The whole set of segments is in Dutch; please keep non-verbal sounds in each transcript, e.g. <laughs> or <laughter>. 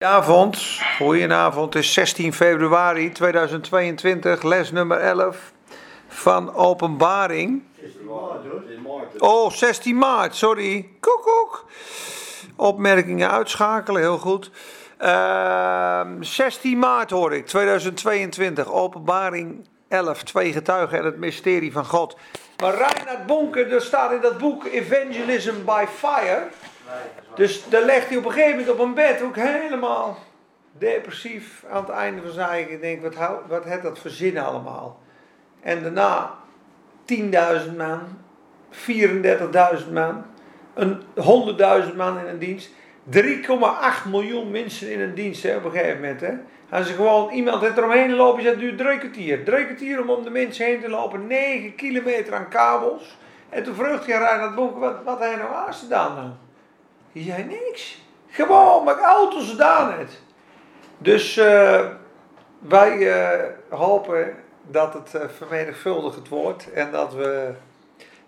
Goedenavond, goedenavond. Het is 16 februari 2022, les nummer 11 van Openbaring. Oh, 16 maart, sorry. Koekoek. Opmerkingen uitschakelen, heel goed. Ehm 16 maart hoor ik, 2022, Openbaring 11, twee getuigen en het mysterie van God. Maar Reinhard Bonker, er staat in dat boek Evangelism by Fire. Dus daar legt hij op een gegeven moment op een bed ook helemaal depressief aan het einde van zijn eigen. Ik denk, wat, hou, wat heeft dat zin allemaal? En daarna 10.000 man, 34.000 man, een 100.000 man in een dienst. 3,8 miljoen mensen in een dienst hè, op een gegeven moment. Hè. Als ze gewoon iemand heeft eromheen lopen, dat duurt drie kwartier. Drie kwartier om om de mensen heen te lopen, 9 kilometer aan kabels. En toen vroeg hij Reinhard Bonker, wat, wat hij nou aangedaan nou? Die zei niks. Gewoon, maar auto's gedaan het. Dus eh, wij eh, hopen dat het uh, vermenigvuldigd wordt en dat we.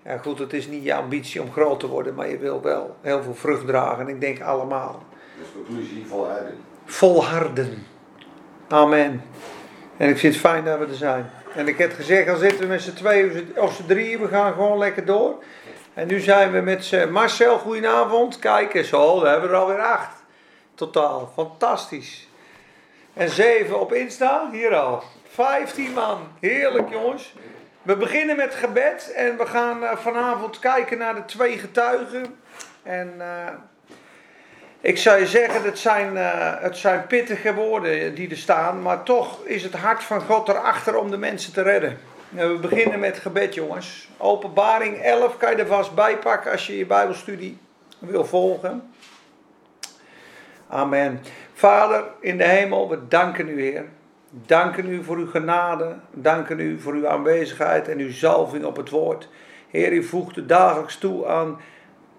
Ja, goed, het is niet je ambitie om groot te worden, maar je wil wel heel veel vrucht dragen. En ik denk allemaal. Dus conclusie volharden. Volharden. Amen. En ik vind het fijn dat we er zijn. En ik heb gezegd, al zitten we met z'n tweeën of z'n drieën, we gaan gewoon lekker door. En nu zijn we met Marcel, goedenavond. Kijk eens, oh, we hebben er alweer acht. Totaal, fantastisch. En zeven op Insta, hier al. Vijftien man, heerlijk jongens. We beginnen met gebed en we gaan uh, vanavond kijken naar de twee getuigen. En uh, ik zou je zeggen, zijn, uh, het zijn pittige woorden die er staan, maar toch is het hart van God erachter om de mensen te redden. En we beginnen met gebed, jongens. Openbaring 11 kan je er vast bij pakken als je je Bijbelstudie wil volgen. Amen. Vader in de hemel, we danken u, Heer. Danken u voor uw genade. Danken u voor uw aanwezigheid en uw zalving op het woord. Heer, u voegt dagelijks toe aan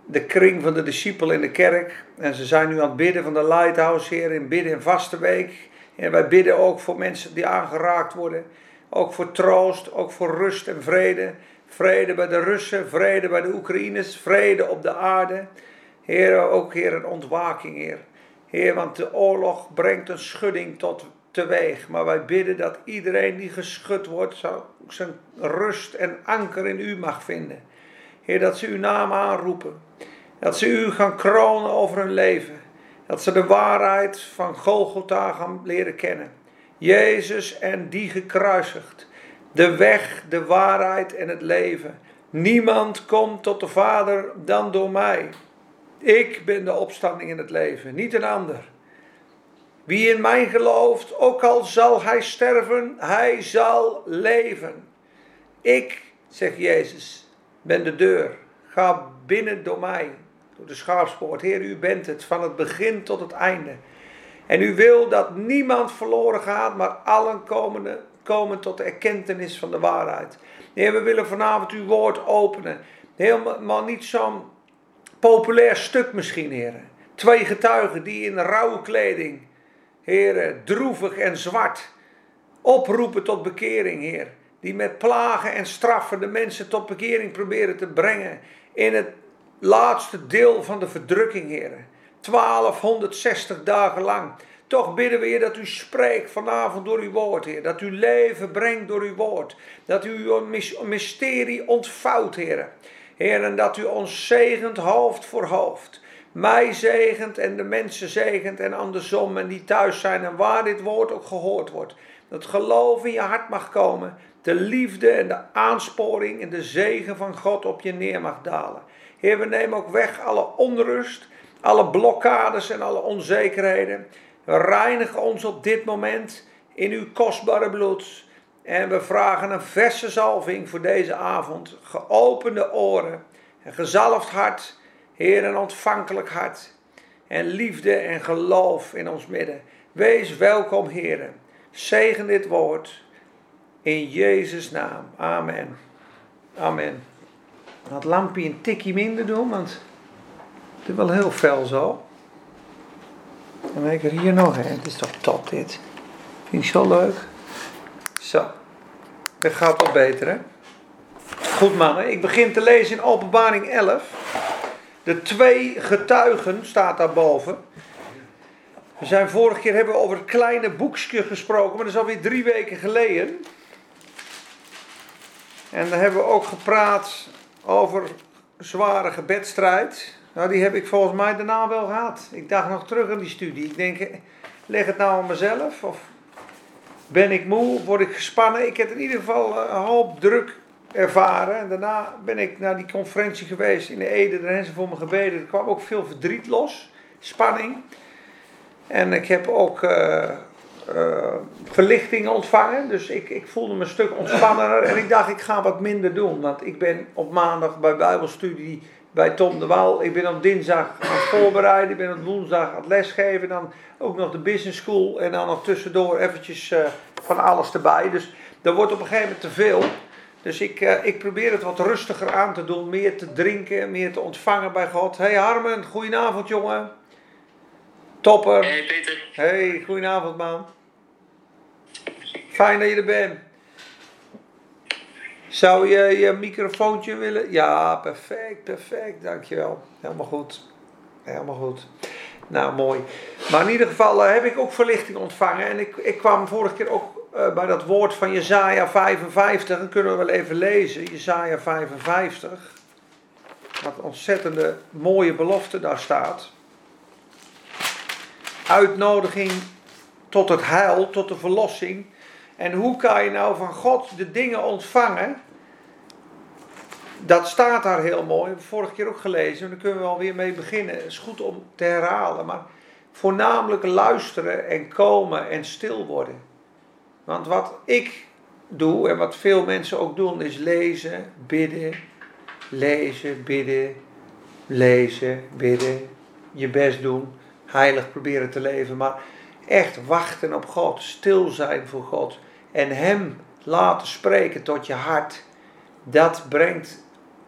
de kring van de discipelen in de kerk. En ze zijn nu aan het bidden van de Lighthouse, Heer, in bidden en vaste week. En wij bidden ook voor mensen die aangeraakt worden. Ook voor troost, ook voor rust en vrede. Vrede bij de Russen, vrede bij de Oekraïners, vrede op de aarde. Heer, ook Heer, een ontwaking, Heer. Heer, want de oorlog brengt een schudding tot teweeg. Maar wij bidden dat iedereen die geschud wordt, zijn rust en anker in u mag vinden. Heer, dat ze uw naam aanroepen. Dat ze u gaan kronen over hun leven. Dat ze de waarheid van Golgotha gaan leren kennen. Jezus en die gekruisigd. De weg, de waarheid en het leven. Niemand komt tot de Vader dan door mij. Ik ben de opstanding in het leven, niet een ander. Wie in mij gelooft, ook al zal hij sterven, hij zal leven. Ik, zegt Jezus, ben de deur. Ga binnen door mij, door de schaapspoort. Heer, u bent het van het begin tot het einde. En u wil dat niemand verloren gaat, maar allen komen, komen tot de erkentenis van de waarheid. Heer, we willen vanavond uw woord openen. Helemaal niet zo'n populair stuk misschien, heren. Twee getuigen die in rauwe kleding, heren, droevig en zwart, oproepen tot bekering, heer. Die met plagen en straffen de mensen tot bekering proberen te brengen. In het laatste deel van de verdrukking, heren. 1260 dagen lang. Toch bidden we, Heer, dat u spreekt vanavond door uw woord, Heer. Dat u leven brengt door uw woord. Dat u uw mysterie ontvouwt, Heer. Heer, en dat u ons zegent hoofd voor hoofd. Mij zegent en de mensen zegent en andersom en die thuis zijn en waar dit woord ook gehoord wordt. Dat geloof in je hart mag komen. De liefde en de aansporing en de zegen van God op je neer mag dalen. Heer, we nemen ook weg alle onrust, alle blokkades en alle onzekerheden. We reinigen ons op dit moment in uw kostbare bloed. En we vragen een verse zalving voor deze avond. Geopende oren, een gezalfd hart, Heer, een ontvankelijk hart. En liefde en geloof in ons midden. Wees welkom, Heer. Zegen dit woord. In Jezus' naam. Amen. Amen. Dat lampje een tikje minder doen, want het is wel heel fel zo. Dan heb ik er hier nog een. Het is toch top dit. Vind je zo leuk? Zo. Dat gaat wel beter hè. Goed mannen, ik begin te lezen in openbaring 11. De twee getuigen staat daarboven. We zijn vorige keer hebben we over het kleine boekje gesproken, maar dat is alweer drie weken geleden. En dan hebben we ook gepraat over zware gebedstrijd. Nou, die heb ik volgens mij daarna wel gehad. Ik dacht nog terug aan die studie. Ik denk, leg het nou aan mezelf? Of ben ik moe? Word ik gespannen? Ik heb in ieder geval een hoop druk ervaren. En daarna ben ik naar die conferentie geweest in de Ede. Daar hebben ze voor me gebeden. Er kwam ook veel verdriet los. Spanning. En ik heb ook uh, uh, verlichting ontvangen. Dus ik, ik voelde me een stuk ontspannender. En ik dacht, ik ga wat minder doen. Want ik ben op maandag bij Bijbelstudie bij Tom de Waal. Ik ben op dinsdag aan het voorbereiden. Ik ben op woensdag aan het lesgeven. Dan ook nog de business school. En dan nog tussendoor eventjes uh, van alles erbij. Dus dat wordt op een gegeven moment te veel. Dus ik, uh, ik probeer het wat rustiger aan te doen. Meer te drinken, meer te ontvangen bij God. Hey Harmen, goedenavond jongen. Topper. Hey Peter. Hey, goedenavond man. Fijn dat je er bent. Zou je je microfoontje willen? Ja, perfect, perfect. Dankjewel. Helemaal goed. Helemaal goed. Nou, mooi. Maar in ieder geval uh, heb ik ook verlichting ontvangen. En ik, ik kwam vorige keer ook uh, bij dat woord van Jezaja 55. Dat kunnen we wel even lezen. Jezaja 55. Wat ontzettende mooie belofte daar staat. Uitnodiging tot het heil, tot de verlossing. En hoe kan je nou van God de dingen ontvangen? Dat staat daar heel mooi. We vorige keer ook gelezen. En daar kunnen we alweer mee beginnen. Het is goed om te herhalen. Maar voornamelijk luisteren en komen en stil worden. Want wat ik doe en wat veel mensen ook doen is lezen, bidden, lezen, bidden, lezen, bidden, je best doen, heilig proberen te leven, maar echt wachten op God, stil zijn voor God en Hem laten spreken tot je hart, dat brengt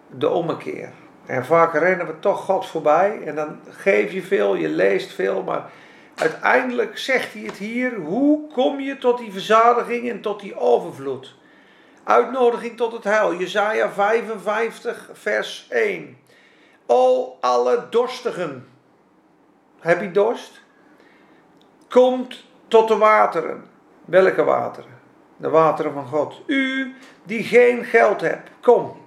de ommekeer. En vaak rennen we toch God voorbij en dan geef je veel, je leest veel, maar uiteindelijk zegt hij het hier, hoe kom je tot die verzadiging en tot die overvloed? Uitnodiging tot het heil, Jezaja 55 vers 1. O alle dorstigen, heb je dorst? Komt tot de wateren. Welke wateren? De wateren van God. U die geen geld hebt, kom.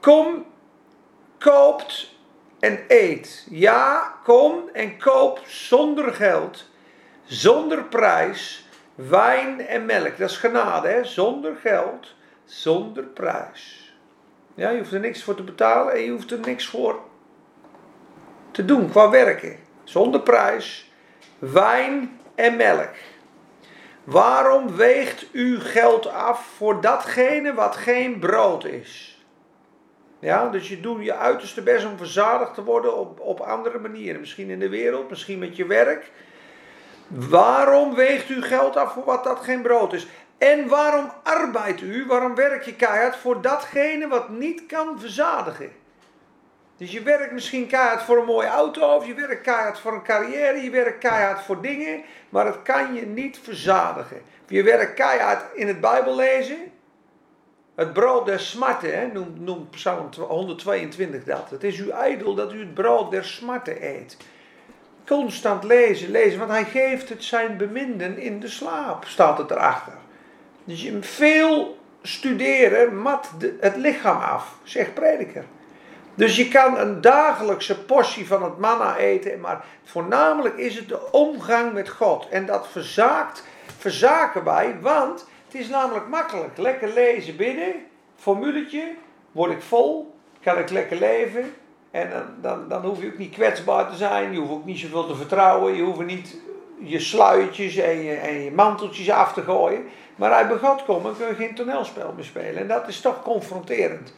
Kom, koopt en eet. Ja, kom en koop zonder geld, zonder prijs, wijn en melk. Dat is genade, hè? Zonder geld, zonder prijs. Ja, je hoeft er niks voor te betalen en je hoeft er niks voor te doen qua werken. Zonder prijs, wijn en melk. Waarom weegt u geld af voor datgene wat geen brood is? Ja, dus je doet je uiterste best om verzadigd te worden op, op andere manieren. Misschien in de wereld, misschien met je werk. Waarom weegt u geld af voor wat dat geen brood is? En waarom arbeidt u, waarom werk je keihard voor datgene wat niet kan verzadigen? Dus je werkt misschien keihard voor een mooie auto, of je werkt keihard voor een carrière, je werkt keihard voor dingen, maar het kan je niet verzadigen. Je werkt keihard in het Bijbel lezen. Het brood der smarten, hè, noemt, Psalm 122 dat. Het is uw ijdel dat u het brood der smarten eet. Constant lezen, lezen, want hij geeft het zijn beminden in de slaap, staat het erachter. Dus je veel studeren mat het lichaam af, zegt prediker. Dus je kan een dagelijkse portie van het manna eten, maar voornamelijk is het de omgang met God. En dat verzaakt, verzaken wij, want het is namelijk makkelijk. Lekker lezen, bidden, formuletje, word ik vol, kan ik lekker leven. En dan, dan, dan hoef je ook niet kwetsbaar te zijn, je hoeft ook niet zoveel te vertrouwen, je hoeft niet je sluitjes en je, en je manteltjes af te gooien. Maar uit bij God komen kun je geen toneelspel meer spelen. En dat is toch confronterend.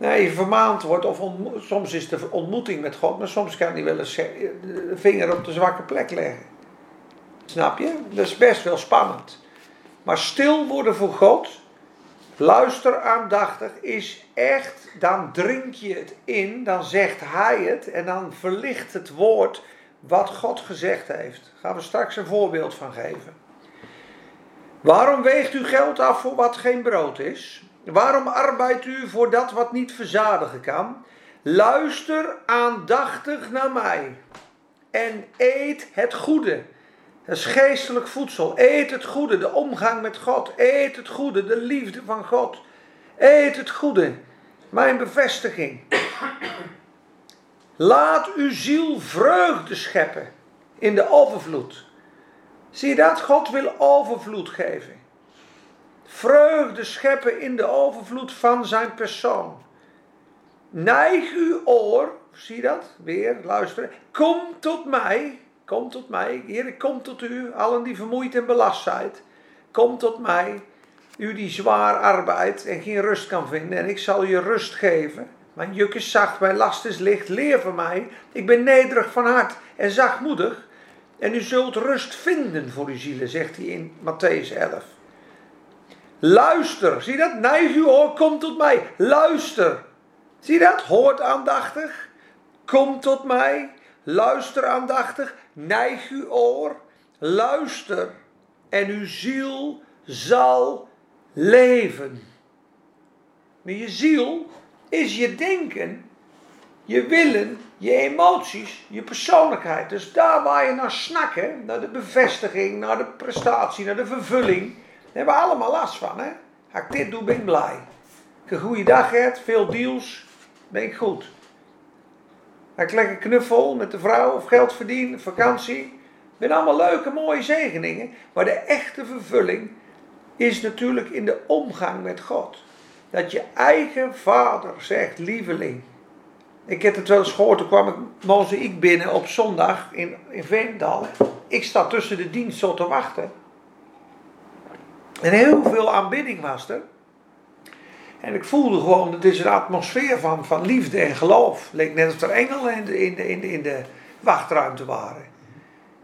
Nee, vermaand wordt, of soms is de ontmoeting met God, maar soms kan hij wel eens de vinger op de zwakke plek leggen. Snap je? Dat is best wel spannend. Maar stil worden voor God, luister aandachtig, is echt, dan drink je het in, dan zegt Hij het en dan verlicht het woord wat God gezegd heeft. Daar gaan we straks een voorbeeld van geven. Waarom weegt u geld af voor wat geen brood is? Waarom arbeidt u voor dat wat niet verzadigen kan? Luister aandachtig naar mij. en eet het goede. Dat is geestelijk voedsel. Eet het goede, de omgang met God. Eet het goede, de liefde van God. Eet het goede. Mijn bevestiging. Laat uw ziel vreugde scheppen in de overvloed. Zie je dat? God wil overvloed geven. Vreugde scheppen in de overvloed van zijn persoon. Neig uw oor, zie dat? Weer, luisteren. Kom tot mij, kom tot mij. Heer, kom tot u, allen die vermoeid en belast zijn. Kom tot mij, u die zwaar arbeidt en geen rust kan vinden. En ik zal je rust geven. Mijn juk is zacht, mijn last is licht. Leer van mij. Ik ben nederig van hart en zachtmoedig. En u zult rust vinden voor uw zielen, zegt hij in Matthäus 11. Luister, zie dat? Neig uw oor, kom tot mij. Luister. Zie dat? Hoort aandachtig. Kom tot mij. Luister aandachtig. Neig uw oor. Luister. En uw ziel zal leven. Maar je ziel is je denken, je willen, je emoties, je persoonlijkheid. Dus daar waar je naar snakken, naar de bevestiging, naar de prestatie, naar de vervulling, hebben we allemaal last van. Hè? Als ik dit doe, ben ik blij. Ik een goede dag heb, veel deals, ben ik goed. Als ik lekker knuffel met de vrouw of geld verdien, vakantie, ben allemaal leuke, mooie zegeningen. Maar de echte vervulling is natuurlijk in de omgang met God. Dat je eigen vader zegt, lieveling. Ik heb het wel eens gehoord, toen kwam ik mozaïek binnen op zondag in, in Veendal. Ik sta tussen de dienst zo te wachten. En heel veel aanbidding was er. En ik voelde gewoon, het is een atmosfeer van, van liefde en geloof. Het leek net alsof er engelen in de, in de, in de, wachtruimte waren.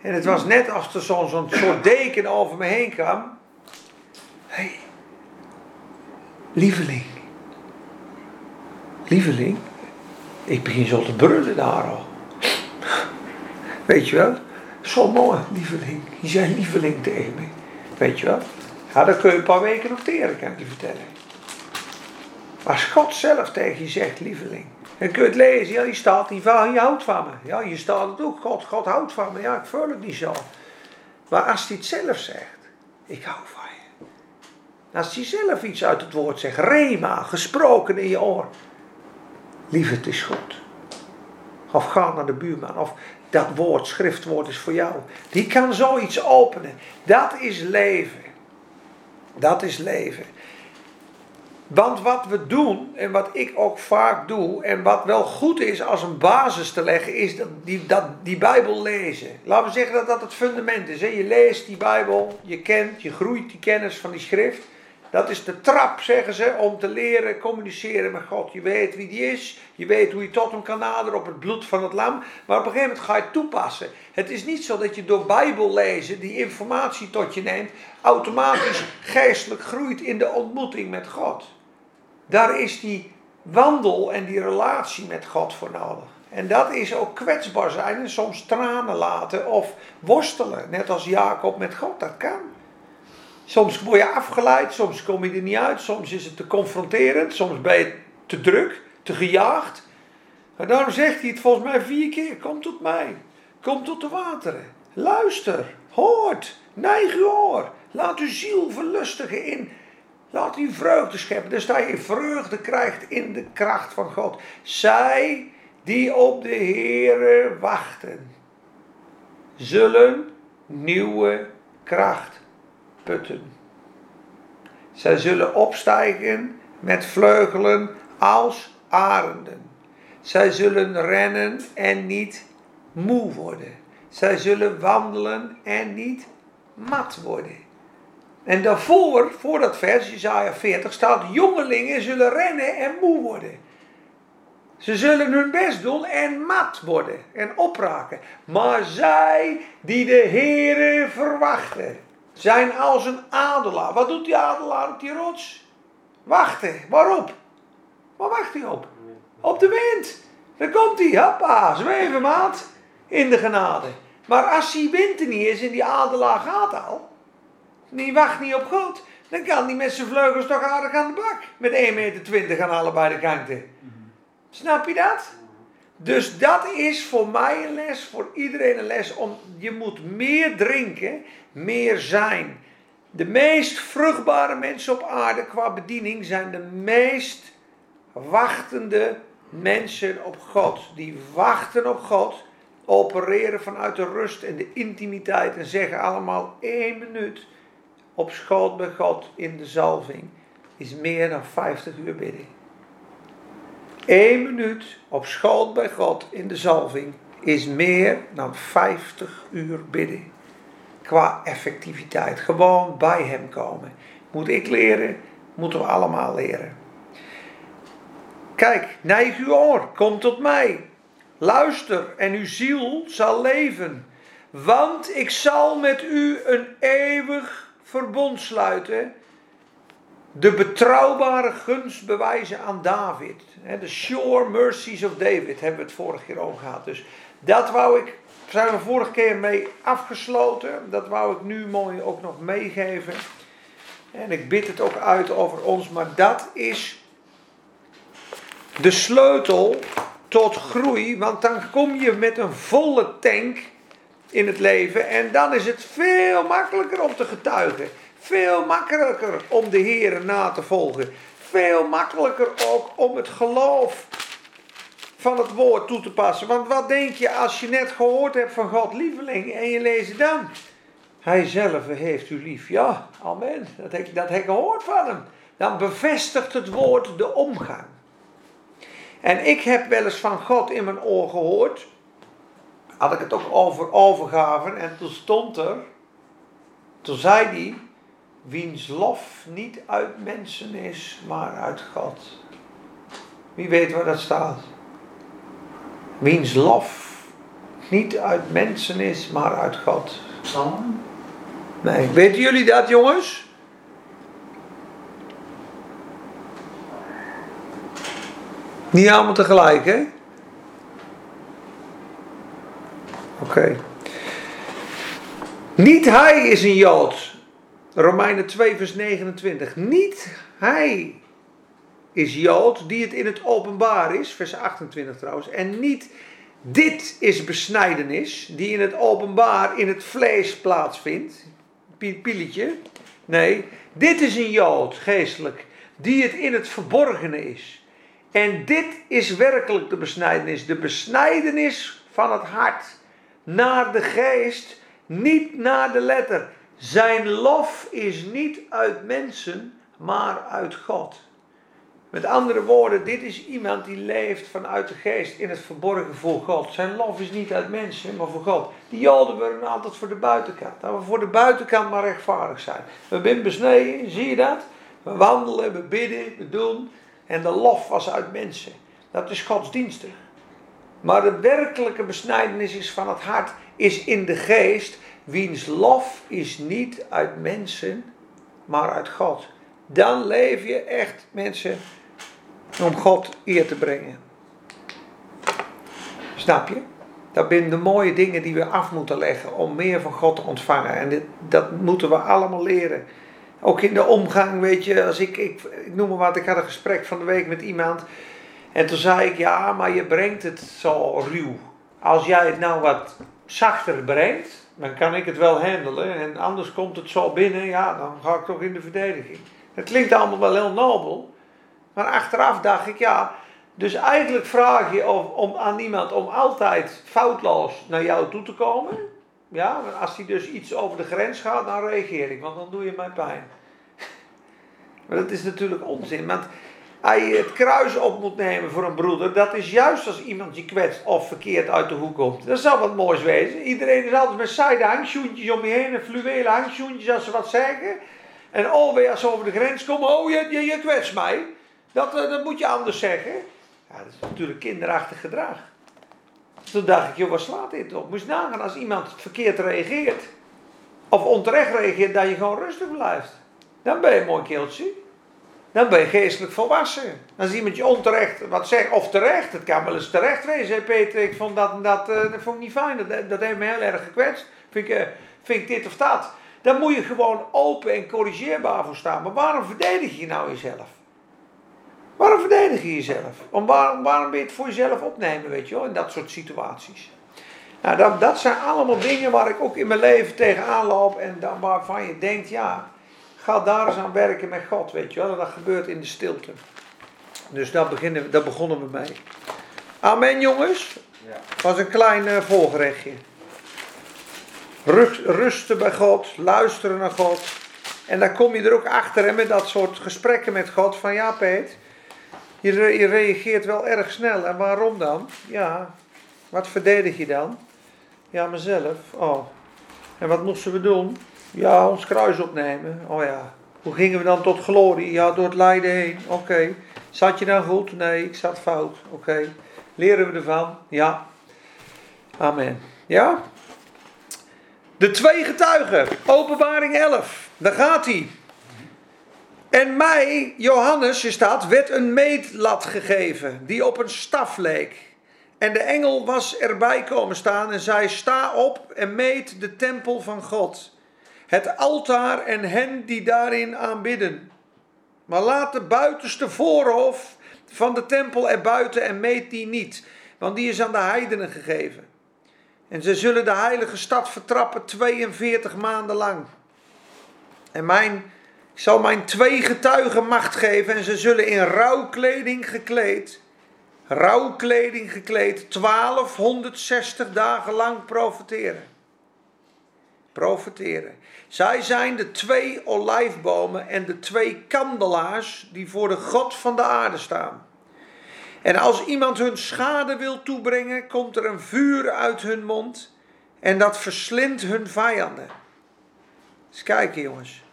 En het was net als er zo'n zo'n soort deken over me heen kwam. Hé, hey, lieveling. Lieveling. Ik begin zo te brullen daar al. Weet je wel? Zo mooi, lieveling. Je zei lieveling tegen me. Weet je wel? Ja, dat kun je een paar weken noteren, kan ik je vertellen. Als God zelf tegen je zegt, lieveling. Dan kun je het lezen, ja, die staat niet van, je houdt van me. Ja, je staat het ook, God, God houdt van me. Ja, ik voel het niet zo. Maar als hij het zelf zegt, ik hou van je. Als hij zelf iets uit het woord zegt, rema, gesproken in je oor. Lief, het is goed. Of ga naar de buurman. Of dat woord, schriftwoord is voor jou. Die kan zoiets openen. Dat is leven. Dat is leven. Want wat we doen, en wat ik ook vaak doe, en wat wel goed is als een basis te leggen, is dat die, dat, die Bijbel lezen. Laten we zeggen dat dat het fundament is. Je leest die Bijbel, je kent, je groeit die kennis van die schrift. Dat is de trap, zeggen ze, om te leren communiceren met God. Je weet wie die is, je weet hoe je tot hem kan naderen op het bloed van het lam. Maar op een gegeven moment ga je het toepassen. Het is niet zo dat je door Bijbel lezen, die informatie tot je neemt, automatisch geestelijk groeit in de ontmoeting met God. Daar is die wandel en die relatie met God voor nodig. En dat is ook kwetsbaar zijn en soms tranen laten of worstelen. Net als Jacob met God, dat kan. Soms word je afgeleid, soms kom je er niet uit, soms is het te confronterend, soms ben je te druk, te gejaagd. En daarom zegt hij het volgens mij vier keer: Kom tot mij, kom tot de wateren, luister, hoort, neig uw oor, laat uw ziel verlustigen in. Laat uw vreugde scheppen. Dus dat je vreugde krijgt in de kracht van God. Zij die op de Heere wachten, zullen nieuwe kracht putten. Zij zullen opstijgen met vleugelen als arenden. Zij zullen rennen en niet moe worden. Zij zullen wandelen en niet mat worden. En daarvoor, voor dat vers, Isaiah 40, staat: jongelingen zullen rennen en moe worden. Ze zullen hun best doen en mat worden en opraken. Maar zij die de Heere verwachten, zijn als een adelaar. Wat doet die adelaar op die rots? Wachten. Waarop? Waar wacht hij op? Op de wind. Dan komt hij, hoppa, zweven maat, in de genade. Maar als die wind er niet is en die adelaar gaat al, die wacht niet op God, dan kan hij met zijn vleugels toch aardig aan de bak. Met 1,20 meter aan allebei de kanten. Snap je dat? Dus dat is voor mij een les, voor iedereen een les. Om, je moet meer drinken, meer zijn. De meest vruchtbare mensen op aarde qua bediening zijn de meest wachtende mensen op God. Die wachten op God, opereren vanuit de rust en de intimiteit en zeggen allemaal één minuut op schoot bij God in de zalving is meer dan 50 uur bidden. Eén minuut op schoot bij God in de zalving is meer dan 50 uur bidden. Qua effectiviteit. Gewoon bij Hem komen. Moet ik leren, moeten we allemaal leren. Kijk, neig uw oor, kom tot mij. Luister en uw ziel zal leven. Want ik zal met u een eeuwig verbond sluiten. De betrouwbare gunst bewijzen aan David. De sure mercies of David hebben we het vorige keer over gehad. Dus dat wou ik, zijn we vorige keer mee afgesloten. Dat wou ik nu mooi ook nog meegeven. En ik bid het ook uit over ons, maar dat is de sleutel tot groei. Want dan kom je met een volle tank in het leven en dan is het veel makkelijker om te getuigen. Veel makkelijker om de Heer na te volgen. Veel makkelijker ook om het geloof van het woord toe te passen. Want wat denk je als je net gehoord hebt van God, lieveling, en je leest dan? Hij zelf heeft u lief. Ja, amen. Dat heb, dat heb ik gehoord van hem. Dan bevestigt het woord de omgang. En ik heb wel eens van God in mijn oor gehoord. Had ik het ook over overgaven. En toen stond er. Toen zei hij. Wiens lof niet uit mensen is, maar uit God. Wie weet waar dat staat? Wiens lof niet uit mensen is, maar uit God. Psalm? Nee, weten jullie dat, jongens? Niet allemaal tegelijk, hè? Oké. Niet hij is een Jood. Romeinen 2, vers 29. Niet hij is Jood die het in het openbaar is, vers 28 trouwens. En niet dit is besnijdenis die in het openbaar in het vlees plaatsvindt. Pieletje. Nee, dit is een Jood, geestelijk, die het in het verborgene is. En dit is werkelijk de besnijdenis. De besnijdenis van het hart naar de geest, niet naar de letter. Zijn lof is niet uit mensen, maar uit God. Met andere woorden, dit is iemand die leeft vanuit de geest in het verborgen voor God. Zijn lof is niet uit mensen, maar voor God. Die Joden werden altijd voor de buitenkant. Dat we voor de buitenkant maar rechtvaardig zijn. We zijn besneden, zie je dat? We wandelen, we bidden, we doen. En de lof was uit mensen. Dat is godsdienstig. Maar de werkelijke besnijdenis is van het hart, is in de geest. Wiens lof is niet uit mensen, maar uit God. Dan leef je echt, mensen, om God eer te brengen. Snap je? Dat zijn de mooie dingen die we af moeten leggen om meer van God te ontvangen. En dit, dat moeten we allemaal leren. Ook in de omgang, weet je, als ik, ik, ik noem maar wat, ik had een gesprek van de week met iemand. En toen zei ik, ja, maar je brengt het zo ruw. Als jij het nou wat zachter brengt, dan kan ik het wel handelen. En anders komt het zo binnen, ja, dan ga ik toch in de verdediging. Het klinkt allemaal wel heel nobel. Maar achteraf dacht ik, ja, dus eigenlijk vraag je om, om aan iemand om altijd foutloos naar jou toe te komen. Ja, als hij dus iets over de grens gaat, dan reageer ik, want dan doe je mij pijn. <laughs> Maar dat is natuurlijk onzin, want je het kruis op moet nemen voor een broeder, dat is juist als iemand je kwetst of verkeerd uit de hoek komt. Dat zou wat moois wezen. Iedereen is altijd met zijde hangschoentjes om je heen, en fluwelen hangschoentjes als ze wat zeggen. En alweer als ze over de grens komen, oh je, je, je kwetst mij. Dat, eh, dat moet je anders zeggen. Ja, dat is natuurlijk kinderachtig gedrag. Toen dacht ik, joh, waar slaat dit op? Moest nagaan als iemand verkeerd reageert. Of onterecht reageert, dat je gewoon rustig blijft. Dan ben je een mooi keeltje. Dan ben je geestelijk volwassen. Als iemand je onterecht wat zegt, of terecht, het kan wel eens terecht wezen. Peter, ik vond dat dat, uh, dat vond ik niet fijn. Dat, dat heeft me heel erg gekwetst. Vind ik, uh, vind ik dit of dat. Dan moet je gewoon open en corrigeerbaar voor staan. Maar waarom verdedig je nou jezelf? Waarom verdedig je jezelf? Om waarom, waarom wil je het voor jezelf opnemen, weet je wel, in dat soort situaties? Nou, dat, dat zijn allemaal dingen waar ik ook in mijn leven tegenaan loop en dan waarvan je denkt, ja, ga daar eens aan werken met God, weet je wel. En dat gebeurt in de stilte. Dus daar, beginnen, daar begonnen we mee. Amen, jongens. Ja. was een klein uh, voorgerechtje. Rust, rusten bij God, luisteren naar God. En dan kom je er ook achter hè, met dat soort gesprekken met God. Van ja, Peet, je, je reageert wel erg snel. En waarom dan? Ja, wat verdedig je dan? Ja, mezelf. Oh. En wat moesten we doen? Ja, ons kruis opnemen. Oh ja. Hoe gingen we dan tot glorie? Ja, door het lijden heen. Oké. Zat je dan goed? Nee, ik zat fout. Oké. Leren we ervan? Ja. Amen. Ja? De twee getuigen. Openbaring 11. Daar gaat hij. En mij, Johannes, je staat, werd een meetlat gegeven die op een staf leek. En de engel was erbij komen staan en zei: Sta op en meet de tempel van God, het altaar en hen die daarin aanbidden. Maar laat de buitenste voorhof van de tempel er buiten en meet die niet, want die is aan de heidenen gegeven. En ze zullen de heilige stad vertrappen 42 maanden lang. En mijn, ik zal mijn twee getuigen macht geven en ze zullen in rouwkleding gekleed rouwkleding gekleed, 1260 dagen lang profiteren. Profiteren. Zij zijn de twee olijfbomen en de twee kandelaars die voor de God van de aarde staan. En als iemand hun schade wil toebrengen, komt er een vuur uit hun mond en dat verslindt hun vijanden. Eens kijken jongens.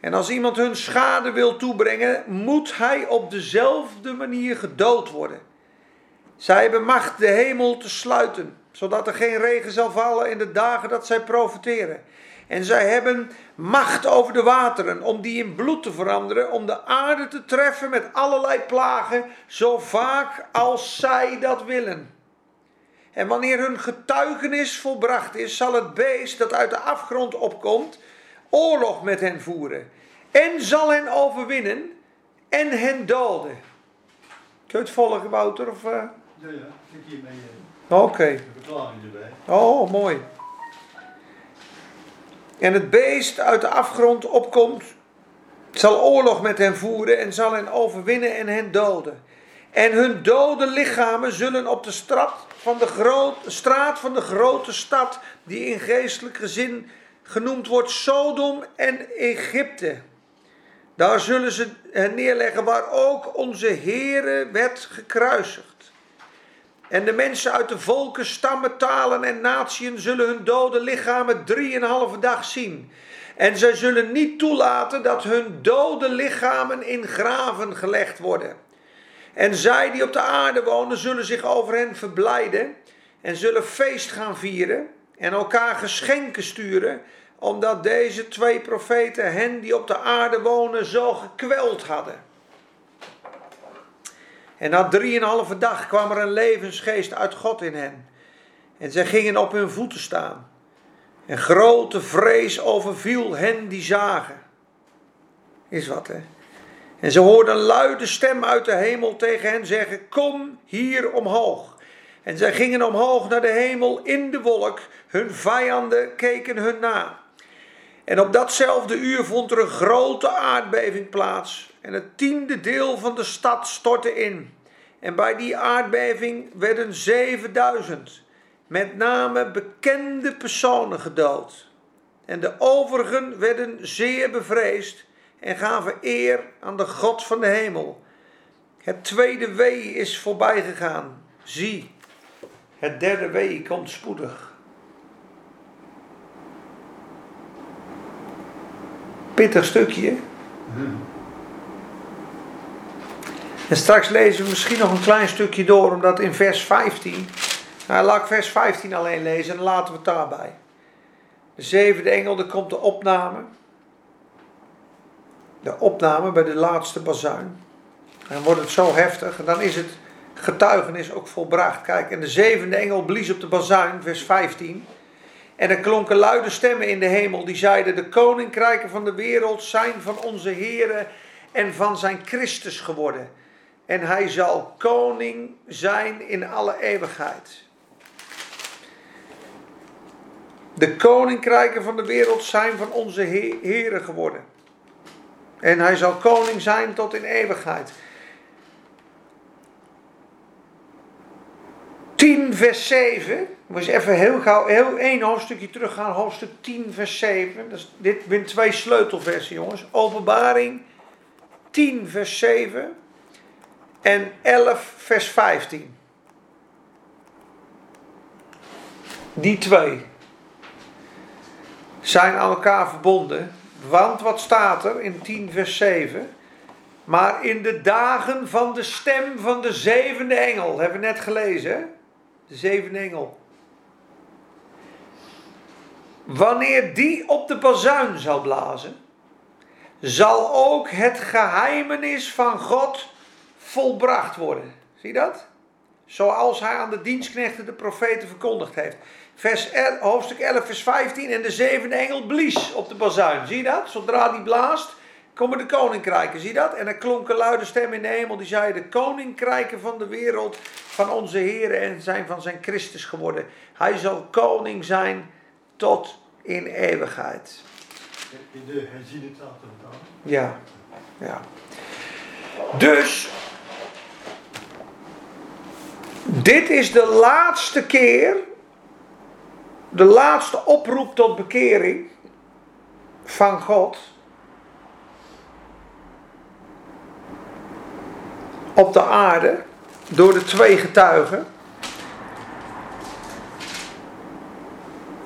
En als iemand hun schade wil toebrengen, moet hij op dezelfde manier gedood worden. Zij hebben macht de hemel te sluiten, zodat er geen regen zal vallen in de dagen dat zij profiteren. En zij hebben macht over de wateren, om die in bloed te veranderen, om de aarde te treffen met allerlei plagen, zo vaak als zij dat willen. En wanneer hun getuigenis volbracht is, zal het beest dat uit de afgrond opkomt, oorlog met hen voeren. En zal hen overwinnen en hen doden. Kun je het volgen, Wouter? Of, uh... Ja, ja, ik hier mee. Oké. Okay. Oh, mooi. En het beest uit de afgrond opkomt, zal oorlog met hen voeren en zal hen overwinnen en hen doden. En hun dode lichamen zullen op de straat van de, straat van de grote stad, die in geestelijk gezin genoemd wordt Sodom en Egypte. Daar zullen ze hen neerleggen waar ook onze Heere werd gekruisigd. En de mensen uit de volken, stammen, talen en natieën zullen hun dode lichamen drieënhalve dag zien. En zij zullen niet toelaten dat hun dode lichamen in graven gelegd worden. En zij die op de aarde wonen zullen zich over hen verblijden en zullen feest gaan vieren en elkaar geschenken sturen, omdat deze twee profeten hen die op de aarde wonen zo gekweld hadden. En na drieënhalve dag kwam er een levensgeest uit God in hen. En zij gingen op hun voeten staan. En grote vrees overviel hen die zagen. Is wat, hè? En ze hoorden een luide stem uit de hemel tegen hen zeggen: Kom hier omhoog. En zij gingen omhoog naar de hemel in de wolk. Hun vijanden keken hun na. En op datzelfde uur vond er een grote aardbeving plaats. En het tiende deel van de stad stortte in. En bij die aardbeving werden 7000, met name bekende personen gedood. En de overigen werden zeer bevreesd en gaven eer aan de God van de hemel. Het tweede wee is voorbij gegaan. Zie, het derde wee komt spoedig. Pittig stukje. En straks lezen we misschien nog een klein stukje door, omdat in vers 15. Nou, laat ik vers 15 alleen lezen en dan laten we het daarbij. De zevende engel, er komt de opname. De opname bij de laatste bazuin. En dan wordt het zo heftig, en dan is het getuigenis ook volbracht. Kijk, en de zevende engel blies op de bazuin, vers 15. En er klonken luide stemmen in de hemel die zeiden: De koninkrijken van de wereld zijn van onze Here en van zijn Christus geworden en hij zal koning zijn in alle eeuwigheid. De koninkrijken van de wereld zijn van onze he- heren geworden. En hij zal koning zijn tot in eeuwigheid. 10 vers 7. Moet eens even heel gauw, heel één hoofdstukje teruggaan. Hoofdstuk 10 vers 7. Dat is, dit zijn twee sleutelversen jongens. Openbaring 10 vers 7. En 11 vers 15. Die twee zijn aan elkaar verbonden. Want wat staat er in 10 vers 7? Maar in de dagen van de stem van de zevende engel, hebben we net gelezen? De zevende engel. Wanneer die op de bazuin zal blazen, zal ook het geheimenis van God volbracht worden. Zie dat? Zoals hij aan de dienstknechten de profeten verkondigd heeft. Vers 11, hoofdstuk 11, vers 15. En de zevende engel blies op de bazuin. Zie dat? Zodra die blaast, komen de koninkrijken. Zie je dat? En er klonk een luide stem in de hemel die zei: De koninkrijken van de wereld van onze Heer en zijn van zijn Christus geworden. Hij zal koning zijn tot in eeuwigheid. In de herziene taal. Ja, ja. Dus, dit is de laatste keer, de laatste oproep tot bekering van God op de aarde door de twee getuigen.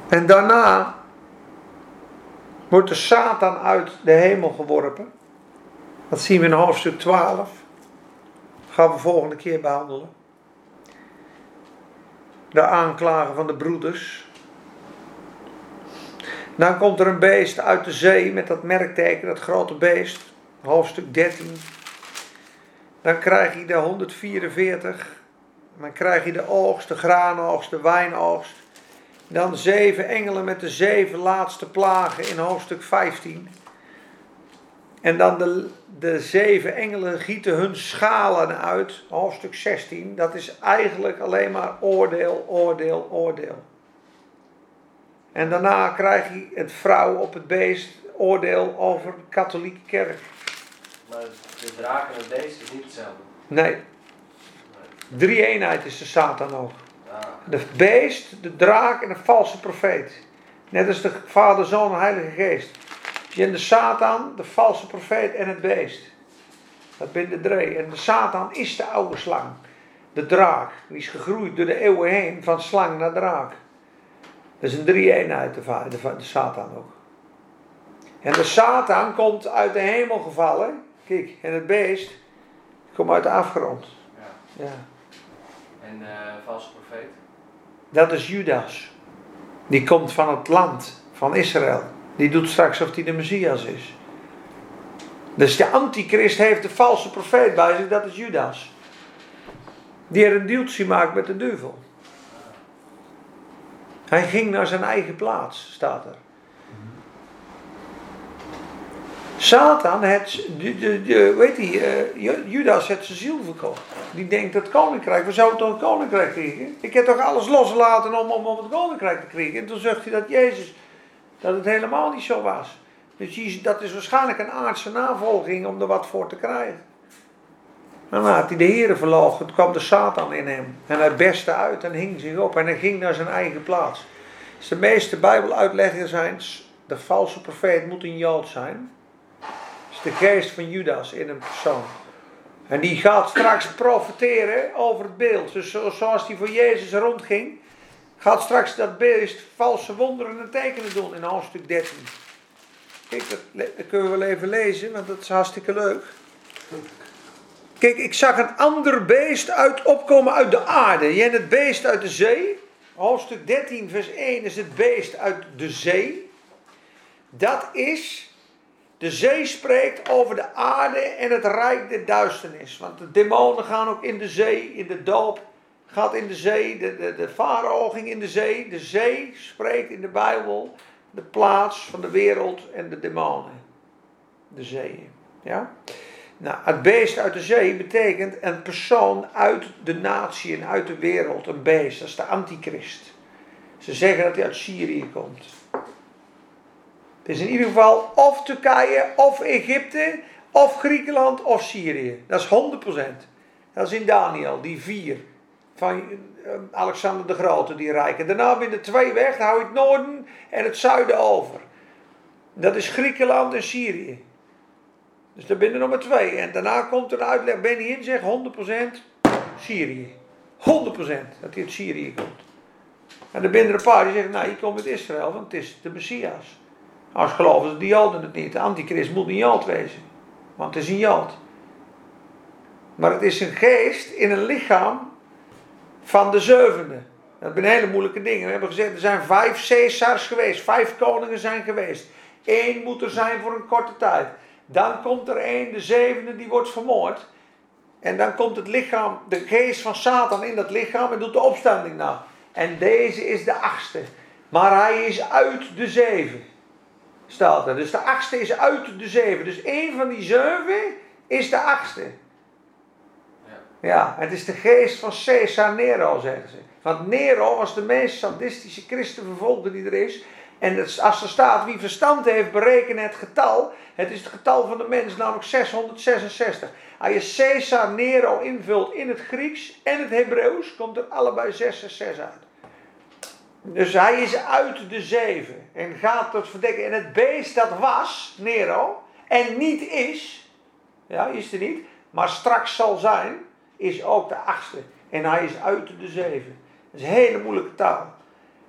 En daarna wordt de Satan uit de hemel geworpen. Dat zien we in hoofdstuk 12. Gaan we volgende keer behandelen. De aanklagen van de broeders. Dan komt er een beest uit de zee met dat merkteken, dat grote beest. Hoofdstuk 13. Dan krijg je de 144. Dan krijg je de oogst, de graanoogst, de wijnoogst. Dan zeven engelen met de zeven laatste plagen in hoofdstuk 15. En dan de, de zeven engelen gieten hun schalen uit, hoofdstuk 16. Dat is eigenlijk alleen maar oordeel, oordeel, oordeel. En daarna krijg je het vrouw op het beest, oordeel over de katholieke kerk. De draak en het beest is niet hetzelfde. Nee, drie eenheid is de Satan ook. Ah, De beest, de draak en de valse profeet. Net als de Vader, Zoon en Heilige Geest. Je hebt de Satan, de valse profeet en het beest. Dat zijn de drie. En de Satan is de oude slang. De draak. Die is gegroeid door de eeuwen heen van slang naar draak. Dat is een drie-eenheid, de, de Satan ook. En de Satan komt uit de hemel gevallen. Kijk, en het beest komt uit de afgrond. ja. Ja. En eh valse profeet? Dat is Judas. Die komt van het land van Israël. Die doet straks of hij de Messias is. Dus de antichrist heeft de valse profeet bij zich, dat is Judas. Die er een deeltje maakt met de duivel. Hij ging naar zijn eigen plaats, staat er. Satan, het, de, de, de, weet je, eh, Ju- Judas heeft zijn ziel verkocht. Die denkt het koninkrijk, we zouden toch een koninkrijk krijgen? Ik heb toch alles losgelaten om, om, om het koninkrijk te krijgen? En toen zegt hij dat Jezus, dat het helemaal niet zo was. Dus dat is waarschijnlijk een aardse navolging om er wat voor te krijgen. En dan had hij de Heeren verloochend, toen kwam de Satan in hem. En hij bestte uit en hing zich op en hij ging naar zijn eigen plaats. Dus de meeste bijbeluitleggers zijn, de valse profeet moet een Jood zijn. De geest van Judas in een persoon. En die gaat straks profiteren over het beeld. Dus zo- zoals die voor Jezus rondging, gaat straks dat beest valse wonderen en tekenen doen in hoofdstuk 13. Kijk, dat, kunnen we wel even lezen, want dat is hartstikke leuk. Kijk, ik zag een ander beest uit, opkomen uit de aarde. Hebt het beest uit de zee. Hoofdstuk 13, vers 1 is het beest uit de zee. Dat is, de zee spreekt over de aarde en het rijk der duisternis. Want de demonen gaan ook in de zee, in de doop gaat in de zee. De, de, de farao ging in de zee. De zee spreekt in de Bijbel de plaats van de wereld en de demonen. De zeeën. Ja? Nou, het beest uit de zee betekent een persoon uit de natie en uit de wereld. Een beest, dat is de antichrist. Ze zeggen dat hij uit Syrië komt. Is in ieder geval of Turkije, of Egypte, of Griekenland, of Syrië. Dat is 100%. Dat is in Daniel, die vier. Van eh, Alexander de Grote, die rijken. Daarna binnen twee weg, dan hou je het noorden en het zuiden over. Dat is Griekenland en Syrië. Dus daar binnen maar twee. En daarna komt er een uitleg. Benny zegt 100% Syrië. 100% dat hij uit Syrië komt. En er binnen een paar die zeggen, nou, hier komt uit Israël, want het is de Messias. Als geloven ze die Joden het niet. De antichrist moet niet Jood wezen. Want het is een Jood. Maar het is een geest in een lichaam van de zevende. Dat zijn hele moeilijke dingen. We hebben gezegd, er zijn vijf Caesars geweest. Vijf koningen zijn geweest. Eén moet er zijn voor een korte tijd. Dan komt er één, de zevende, die wordt vermoord. En dan komt het lichaam, de geest van Satan in dat lichaam en doet de opstanding na. En deze is de achtste. Maar hij is uit de zeven. Staat er. Dus de achtste is uit de zeven. Dus één van die zeven is de achtste. Ja, het is de geest van Caesar Nero, zeggen ze. Want Nero was de meest sadistische christenvervolger die er is. En het, als er staat wie verstand heeft, bereken het getal. Het is het getal van de mens, namelijk 666. Als je Caesar Nero invult in het Grieks en het Hebreeuws, komt er allebei 666 uit. Dus hij is uit de zeven en gaat tot verdekken. En het beest dat was, Nero, en niet is, ja, is er niet, maar straks zal zijn, is ook de achtste. En hij is uit de zeven. Dat is een hele moeilijke taal.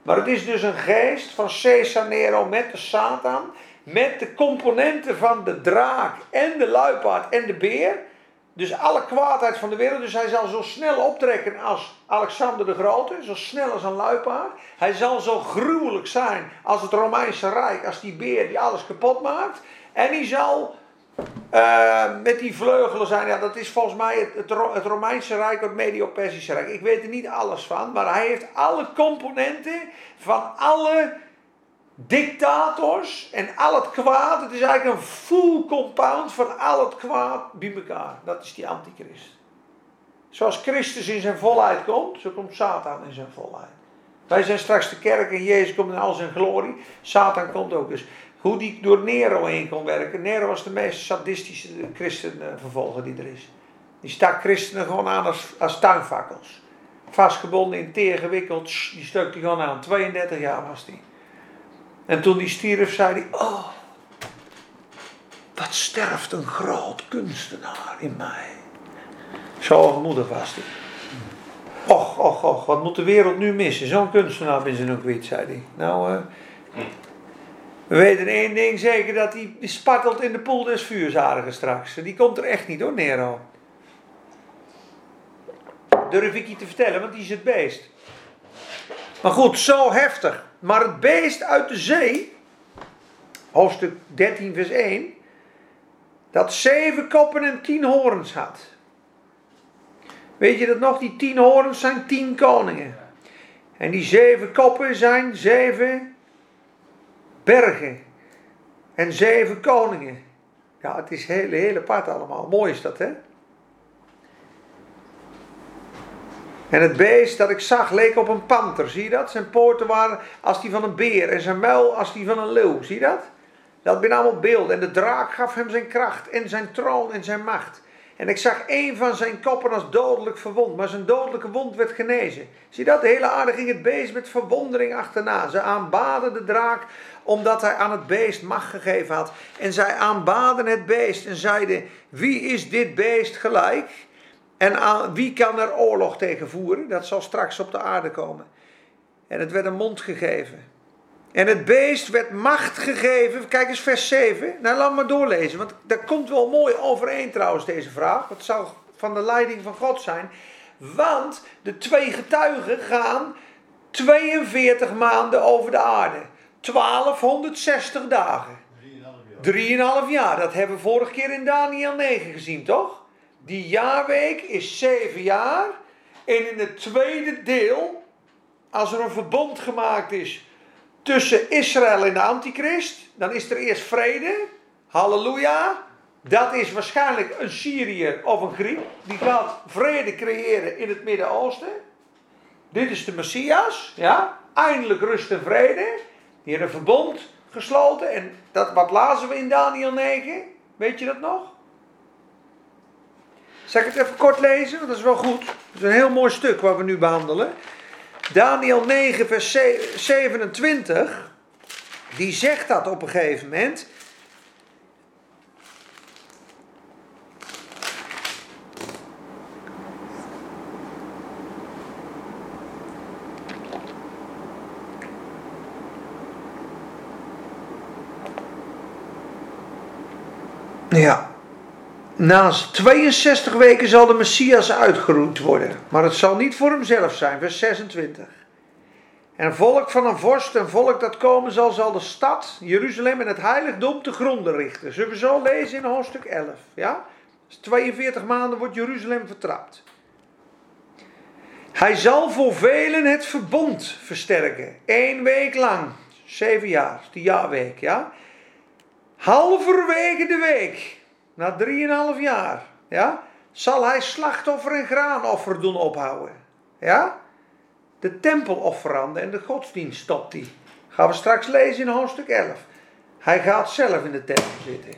Maar het is dus een geest van Caesar Nero met de Satan, met de componenten van de draak en de luipaard en de beer. Dus alle kwaadheid van de wereld. Dus hij zal zo snel optrekken als Alexander de Grote, zo snel als een luipaard. Hij zal zo gruwelijk zijn als het Romeinse Rijk, als die beer die alles kapot maakt. En hij zal uh, met die vleugelen zijn, ja, dat is volgens mij het, het, het Romeinse Rijk, het Medio-Persische Rijk. Ik weet er niet alles van, maar hij heeft alle componenten van alle dictators en al het kwaad. Het is eigenlijk een full compound van al het kwaad bij elkaar. Dat is die antichrist. Zoals Christus in zijn volheid komt, zo komt Satan in zijn volheid. Wij zijn straks de kerk en Jezus komt in al zijn glorie. Satan komt ook. Dus hoe die door Nero heen kon werken. Nero was de meest sadistische christenvervolger die er is. Die stak christenen gewoon aan als, als. Vastgebonden in teer gewikkeld, die stuk die gewoon aan. 32 jaar was die. En toen die stierf, zei hij: Oh, wat sterft een groot kunstenaar in mij. Zo hoogmoedig was hij. Och, och, och, wat moet de wereld nu missen? Zo'n kunstenaar ben ze nog kwijt, zei hij. Nou, uh, we weten één ding zeker, dat die spartelt in de poel des vuurzadigen straks. Die komt er echt niet hoor, Nero. Durf ik je te vertellen, want die is het beest. Maar goed, zo heftig. Maar het beest uit de zee, hoofdstuk 13 vers 1, dat zeven koppen en tien horens had. Weet je dat nog? Die tien horens zijn tien koningen. En die zeven koppen zijn zeven bergen en zeven koningen. Ja, het is heel, heel apart allemaal. Mooi is dat, hè? En het beest dat ik zag leek op een panter, zie je dat? Zijn poorten waren als die van een beer en zijn muil als die van een leeuw, zie je dat? Dat zijn allemaal beelden. En de draak gaf hem zijn kracht en zijn troon en zijn macht. En ik zag een van zijn koppen als dodelijk verwond, maar zijn dodelijke wond werd genezen. Zie dat? De hele aarde ging het beest met verwondering achterna. Ze aanbaden de draak omdat hij aan het beest macht gegeven had. En zij aanbaden het beest en zeiden: Wie is dit beest gelijk? En aan, wie kan er oorlog tegen voeren? Dat zal straks op de aarde komen. En het werd een mond gegeven. En het beest werd macht gegeven. Kijk eens vers 7. Nou, laat maar doorlezen. Want daar komt wel mooi overeen trouwens deze vraag. Het zou van de leiding van God zijn. Want de twee getuigen gaan 42 maanden over de aarde. 1260 dagen. 3,5 jaar. 3,5 jaar. Dat hebben we vorige keer in Daniel 9 gezien, toch? Die jaarweek is 7 jaar. En in het tweede deel, als er een verbond gemaakt is tussen Israël en de antichrist, dan is er eerst vrede. Halleluja. Dat is waarschijnlijk een Syriër of een Griek. Die gaat vrede creëren in het Midden-Oosten. Dit is de Messias. Ja? Eindelijk rust en vrede. Die hebben een verbond gesloten. En dat, wat lazen we in Daniel 9? Weet je dat nog? Zal ik het even kort lezen? Want dat is wel goed. Dat is een heel mooi stuk wat we nu behandelen. Daniel 9, vers 27. Die zegt dat op een gegeven moment. Ja. Na 62 weken zal de Messias uitgeroeid worden. Maar het zal niet voor hemzelf zijn. Vers 26. En volk van een vorst, een volk dat komen zal, zal de stad, Jeruzalem en het heiligdom te gronden richten. Zullen we zo lezen in hoofdstuk 11. Ja? Dus 42 maanden wordt Jeruzalem vertrapt. Hij zal voor velen het verbond versterken. Eén week lang. Zeven jaar. De jaarweek. Ja? Halverwege de week. Na drieënhalf jaar. Ja? Zal hij slachtoffer en graanoffer doen ophouden. Ja? De tempelofferanden en de godsdienst stopt hij. Gaan we straks lezen in hoofdstuk 11. Hij gaat zelf in de tempel zitten.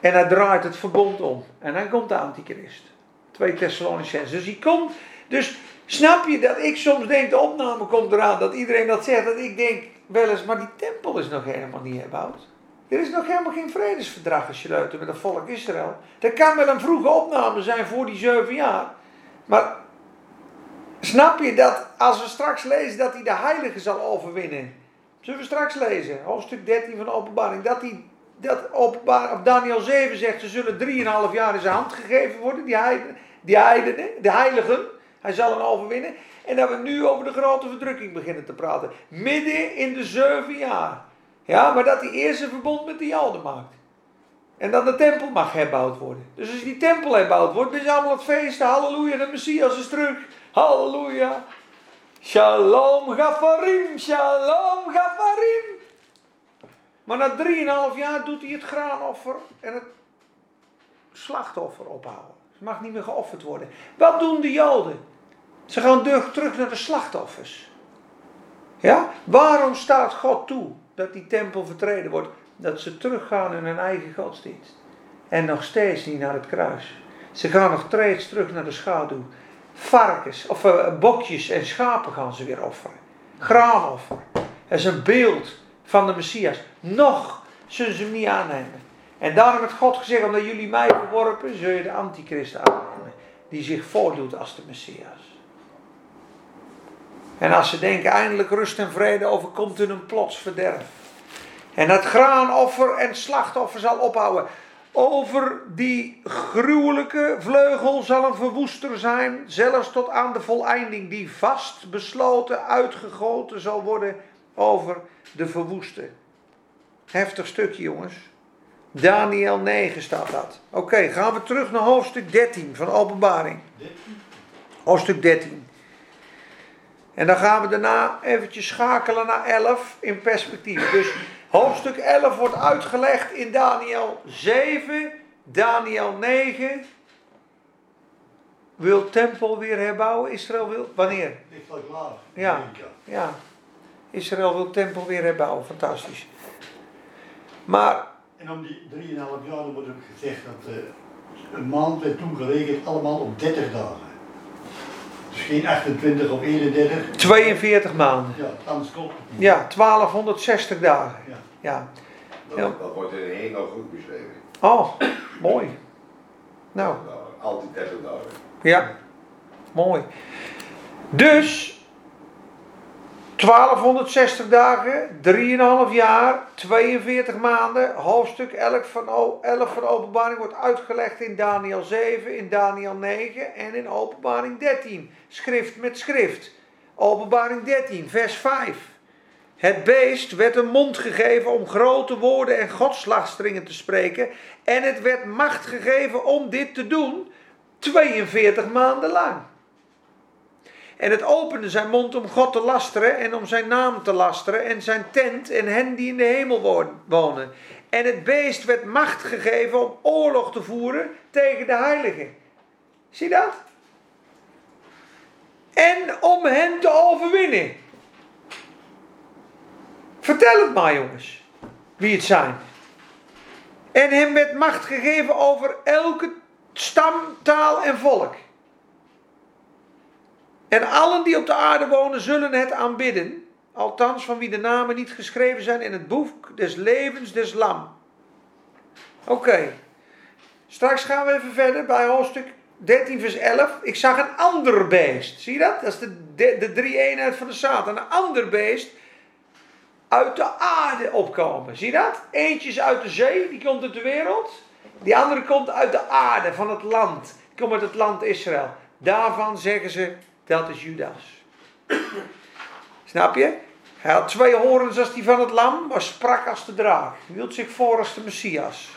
En hij draait het verbond om. En dan komt de antichrist. 2 Thessalonicenzen. Dus hij komt. Dus snap je dat ik soms denk, de opname komt eraan, dat iedereen dat zegt. Dat ik denk wel eens, maar die tempel is nog helemaal niet herbouwd. Er is nog helemaal geen vredesverdrag gesloten met het volk Israël. Er kan wel een vroege opname zijn voor die zeven jaar. Maar snap je dat als we straks lezen dat hij de heilige zal overwinnen. Zullen we straks lezen, hoofdstuk 13 van de openbaring. Dat hij, dat openbaar, op Daniel 7 zegt, ze zullen 3,5 jaar in zijn hand gegeven worden, die, heidenen, die heidenen, de heiligen. Hij zal hem overwinnen. En dat we nu over de grote verdrukking beginnen te praten. Midden in de zeven jaar. Ja, maar dat hij eerst een verbond met de Joden maakt. En dat de tempel mag herbouwd worden. Dus als die tempel herbouwd wordt, is allemaal het feesten. Halleluja, de Messias is terug. Halleluja. Shalom Gafarim, Shalom Gafarim. Maar na drieënhalf jaar doet hij het graanoffer en het slachtoffer ophouden. Het mag niet meer geofferd worden. Wat doen de Joden? Ze gaan terug naar de slachtoffers. Ja? Waarom staat God toe dat die tempel vertreden wordt? Dat ze teruggaan in hun eigen godsdienst. En nog steeds niet naar het kruis. Ze gaan nog steeds terug naar de schaduw. Varkens, of uh, bokjes en schapen gaan ze weer offeren. Graanoffer. Dat is een beeld van de Messias. Nog zullen ze hem niet aannemen. En daarom heeft God gezegd, omdat jullie mij verworpen, zul je de antichrist aannemen. Die zich voordoet als de Messias. En als ze denken eindelijk rust en vrede overkomt hun een plots verderf. En het graanoffer en slachtoffer zal ophouden. Over die gruwelijke vleugel zal een verwoester zijn, zelfs tot aan de voleinding, die vast besloten uitgegoten zal worden over de verwoeste. Heftig stukje, jongens. Daniel 9 staat dat. Oké, gaan we terug naar hoofdstuk 13 van Openbaring. Hoofdstuk 13. En dan gaan we daarna eventjes schakelen naar 11 in perspectief. Dus hoofdstuk 11 wordt uitgelegd in Daniel 7, Daniel 9. Wil tempel weer herbouwen? Israël wil. Wanneer? Klaar. Ja. Ja. Israël wil tempel weer herbouwen. Fantastisch. Maar. En om die 3,5 jaar wordt ook gezegd dat uh, een maand werd toen geregeld allemaal op 30 dagen. Geen 28 of 31. 42 maanden. Ja, anders klopt het niet. Ja, 1260 dagen. Ja. Ja. Dat, Ja. dat wordt in één nog goed beschreven. Oh, mooi. Nou, Nou, altijd 30 dagen. ja. Mooi. Dus 1260 dagen, 3,5 jaar, 42 maanden. Hoofdstuk 11 van, O- 11 van Openbaring wordt uitgelegd in Daniel 7, in Daniel 9 en in Openbaring 13. Schrift met schrift. Openbaring 13, vers 5. Het beest werd een mond gegeven om grote woorden en godslasteringen te spreken. En het werd macht gegeven om dit te doen 42 maanden lang. En het opende zijn mond om God te lasteren en om zijn naam te lasteren en zijn tent en hen die in de hemel wo- wonen. En het beest werd macht gegeven om oorlog te voeren tegen de heiligen. Zie dat? En om hen te overwinnen. Vertel het maar jongens, wie het zijn. En hem werd macht gegeven over elke stam, taal en volk. En allen die op de aarde wonen zullen het aanbidden. Althans van wie de namen niet geschreven zijn in het boek des levens des lam. Oké. Straks gaan we even verder bij hoofdstuk 13 vers 11. Ik zag een ander beest. Zie je dat? Dat is de, de, drie eenheid van de Satan. Een ander beest uit de aarde opkomen. Zie je dat? Eentje is uit de zee, die komt uit de wereld. Die andere komt uit de aarde, van het land. Die komt uit het land Israël. Daarvan zeggen ze, dat is Judas. Snap je? Hij had twee horens als die van het lam, maar sprak als de draak. Hij hield zich voor als de Messias.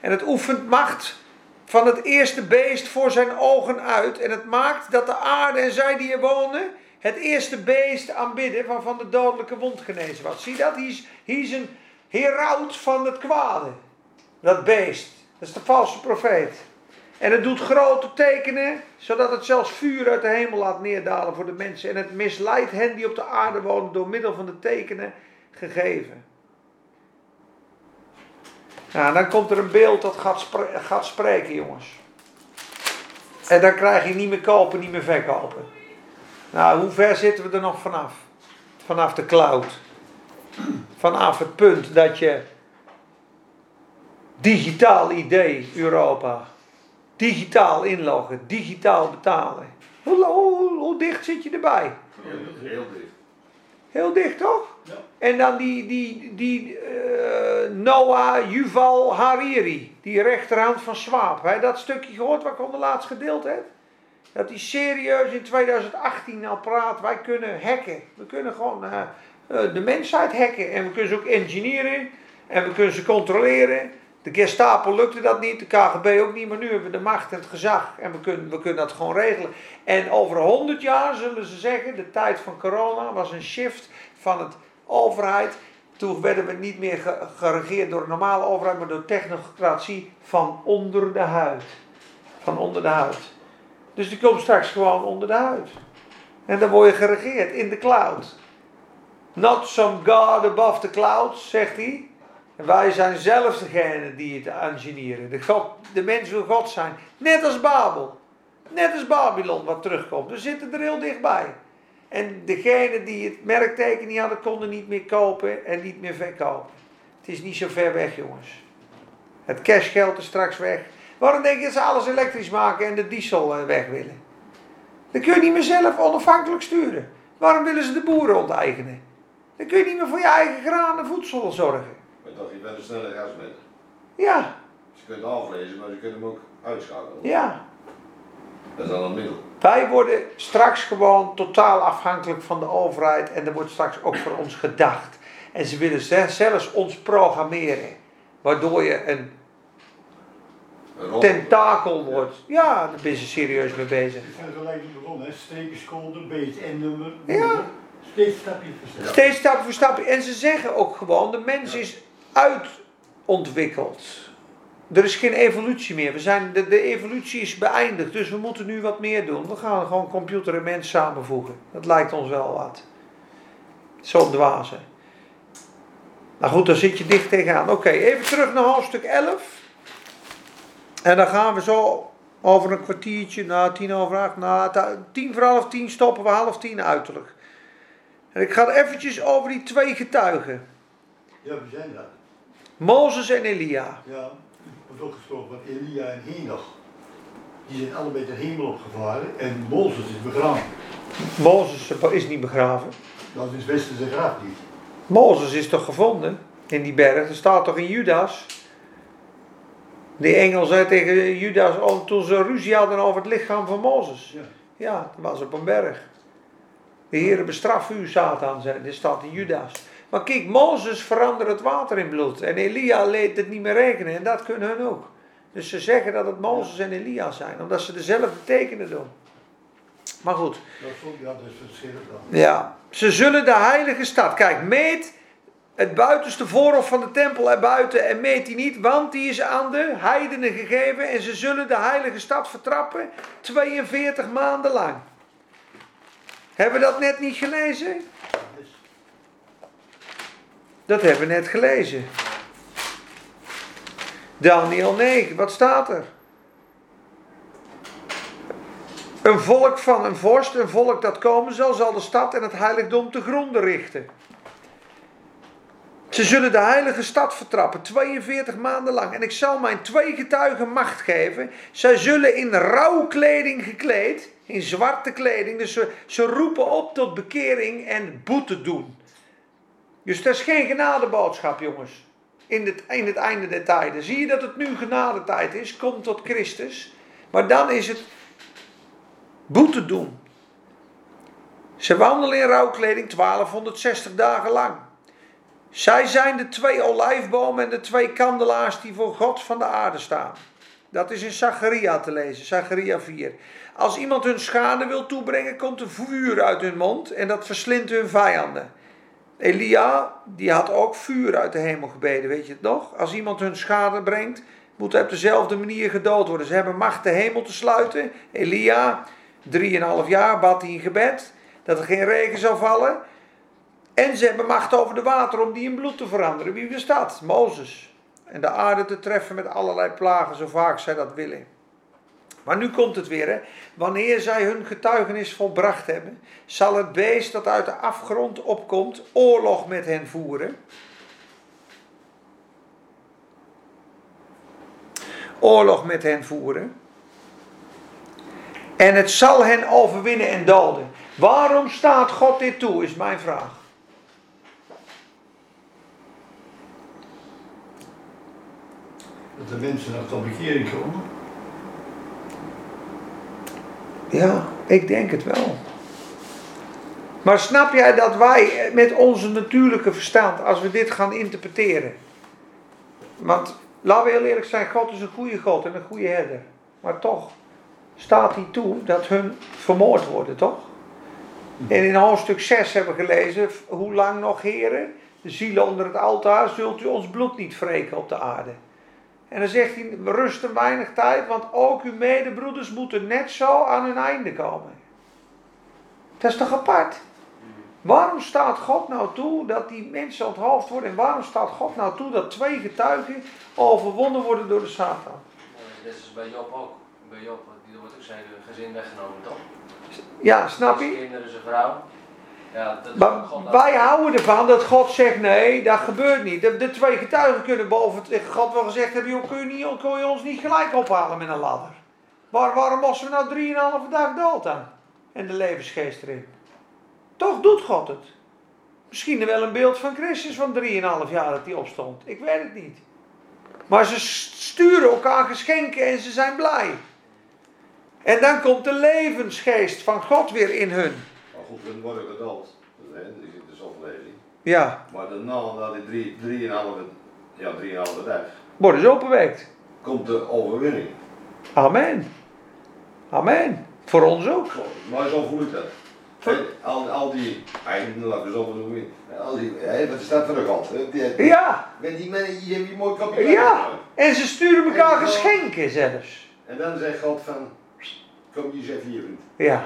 En het oefent macht van het eerste beest voor zijn ogen uit. En het maakt dat de aarde en zij die er wonen, het eerste beest aanbidden waarvan de dodelijke wond genezen was. Zie dat? Is, hij is een heraut van het kwade. Dat beest. Dat is de valse profeet. En het doet grote tekenen, zodat het zelfs vuur uit de hemel laat neerdalen voor de mensen. En het misleidt hen die op de aarde wonen door middel van de tekenen gegeven. Nou, dan komt er een beeld dat gaat, gaat spreken, jongens. En dan krijg je niet meer kopen, niet meer verkopen. Nou, hoe ver zitten we er nog vanaf? Vanaf de cloud. Vanaf het punt dat je digitaal idee Europa, digitaal inloggen, digitaal betalen. Hoe, hoe, hoe dicht zit je erbij? Heel, heel dicht. Heel dicht toch? Ja. En dan die, die, die eh, Noah Yuval Hariri, die rechterhand van Swaap. Dat stukje gehoord wat ik onder laatst gedeeld heb? Dat hij serieus in 2018 al praat, wij kunnen hacken. We kunnen gewoon eh, eh, de mensheid hacken. En we kunnen ze ook engineeren. En we kunnen ze controleren. De Gestapo lukte dat niet, de KGB ook niet, maar nu hebben we de macht en het gezag. En we kunnen, we kunnen dat gewoon regelen. En over 100 jaar zullen ze zeggen, de tijd van corona was een shift van het overheid. Toen werden we niet meer ge- geregeerd door een normale overheid, maar door technocratie van onder de huid. Van onder de huid. Dus die komt straks gewoon onder de huid. En dan word je geregeerd in de cloud. Not some God above the clouds, zegt hij. Wij zijn zelf degene die het engineeren. De, God, de mens wil God zijn. Net als Babel. Net als Babylon wat terugkomt. We zitten er heel dichtbij. En degene die het merkteken niet hadden, konden niet meer kopen en niet meer verkopen. Het is niet zo ver weg, jongens. Het cashgeld is straks weg. Waarom denk je dat ze alles elektrisch maken en de diesel eh, weg willen? Dan kun je niet meer zelf onafhankelijk sturen. Waarom willen ze de boeren onteigenen? Dan kun je niet meer voor je eigen graan en voedsel zorgen. Maar toch, je bent een snelle gasmeter. Ja, Ze kunnen aflezen, maar ze kunnen hem ook uitschakelen. ja. Dat is dan een middel. Wij worden straks gewoon totaal afhankelijk van de overheid en er wordt straks ook voor ons gedacht. En ze willen ze- zelfs ons programmeren, waardoor je een tentakel wordt. Ja, daar ben je serieus mee bezig. We zijn gelijk niet begonnen, hè? Strekencode, BSN-nummer. Ja. Steeds stapje voor stapje. Steeds stap voor stap. En ze zeggen ook gewoon, de mens is uitontwikkeld. Er is geen evolutie meer. We zijn, de, de evolutie is beëindigd, dus we moeten nu wat meer doen. We gaan gewoon computer en mens samenvoegen. Dat lijkt ons wel wat. Zo'n dwaze. Nou goed, daar zit je dicht tegenaan. Oké, even terug naar hoofdstuk 11. En dan gaan we zo over een kwartiertje, na tien over acht, na tien voor half tien stoppen we half tien uiterlijk. En ik ga eventjes over die twee getuigen. Ja, we zijn dat. Mozes en Elia. Ja, wordt ook gesproken van Elia en Henoch. Die zijn allebei de hemel opgevaren en Mozes is begraven. Mozes is niet begraven. Dat is westerse graf niet. Mozes is toch gevonden in die berg? Er staat toch in Judas? Die engel zei tegen Judas oh, toen ze ruzie hadden over het lichaam van Mozes. Ja. Ja, dat was op een berg. De Heere bestraf u, Satan, zei, dit staat in Judas. Maar kijk, Mozes veranderde het water in bloed. En Elia leed het niet meer rekenen. En dat kunnen hun ook. Dus ze zeggen dat het Mozes en Elia zijn. Omdat ze dezelfde tekenen doen. Maar goed. Ja, dan. Ja, ze zullen de heilige stad. Kijk, meet het buitenste voorhof van de tempel erbuiten en meet die niet, want die is aan de heidenen gegeven en ze zullen de heilige stad vertrappen 42 maanden lang. Hebben we dat net niet gelezen? Dat hebben we net gelezen. Daniel 9, wat staat er? Een volk van een vorst, een volk dat komen zal, zal de stad en het heiligdom te gronden richten. Ze zullen de heilige stad vertrappen, 42 maanden lang. En ik zal mijn twee getuigen macht geven. Zij zullen in rouwkleding gekleed, in zwarte kleding. Dus ze, ze roepen op tot bekering en boete doen. Dus dat is geen genadeboodschap, jongens. In het, het einde der tijden. Zie je dat het nu genadetijd is? Kom tot Christus. Maar dan is het boete doen. Ze wandelen in rouwkleding 1260 dagen lang. Zij zijn de twee olijfbomen en de twee kandelaars die voor God van de aarde staan. Dat is in Zacharia te lezen, Zacharia 4. Als iemand hun schade wil toebrengen, komt er vuur uit hun mond en dat verslindt hun vijanden. Elia, die had ook vuur uit de hemel gebeden, weet je het nog? Als iemand hun schade brengt, moet hij op dezelfde manier gedood worden. Ze hebben macht de hemel te sluiten. Elia, drieënhalf jaar, bad hij in gebed dat er geen regen zou vallen. En ze hebben macht over de water om die in bloed te veranderen. Wie dat? Mozes. En de aarde te treffen met allerlei plagen, zo vaak zij dat willen. Maar nu komt het weer, hè. Wanneer zij hun getuigenis volbracht hebben, zal het beest dat uit de afgrond opkomt, oorlog met hen voeren. Oorlog met hen voeren. En het zal hen overwinnen en doden. Waarom staat God dit toe, is mijn vraag. Dat de mensen naar tot bekering komen. Ja, ik denk het wel. Maar snap jij dat wij met onze natuurlijke verstand, als we dit gaan interpreteren. Want laten we heel eerlijk zijn, God is een goede God en een goede herder. Maar toch staat hij toe dat hun vermoord worden, toch? En in hoofdstuk 6 hebben we gelezen, hoe lang nog heren, de zielen onder het altaar, zult u ons bloed niet wreken op de aarde. En dan zegt hij, rust een weinig tijd, want ook uw medebroeders moeten net zo aan hun einde komen. Dat is toch apart? Waarom staat God nou toe dat die mensen onthoofd worden? En waarom staat God nou toe dat twee getuigen overwonnen worden door de Satan? Net is bij Job ook. Bij Job, die wordt ook zijn gezin weggenomen, toch? Ja, snap je? kinderen, zijn vrouw. Ja, dat is Maar God wij houden ervan dat God zegt, nee, dat gebeurt niet. De, de twee getuigen kunnen boven tegen God wel gezegd hebben, joh, kun je, niet, kun je ons niet gelijk ophalen met een ladder? Waar, waarom moesten we nou drieënhalve dag dood aan? En de levensgeest erin. Toch doet God het. Misschien wel een beeld van Christus van drieënhalf jaar dat hij opstond. Ik weet het niet. Maar ze sturen elkaar geschenken en ze zijn blij. En dan komt de levensgeest van God weer in hun. Goed, hun worden gedood. Nee, die zit dus overleving. Ja, Maar daarna, na die drie, drieënhalve, ja, drieënhalve dag, worden ze opgewekt. komt de overwinning. Amen. Amen. Voor ons ook. Maar zo voel ik dat. Al, al die, eigenlijk laat ik zo noemen, al die, hè, wat is dat voor een Ja, Met die mannen, die hebben die mooi kapitein. ja. En ze sturen elkaar geschenken zelfs. En dan zegt God van, kom je eens even hier vriend. Ja.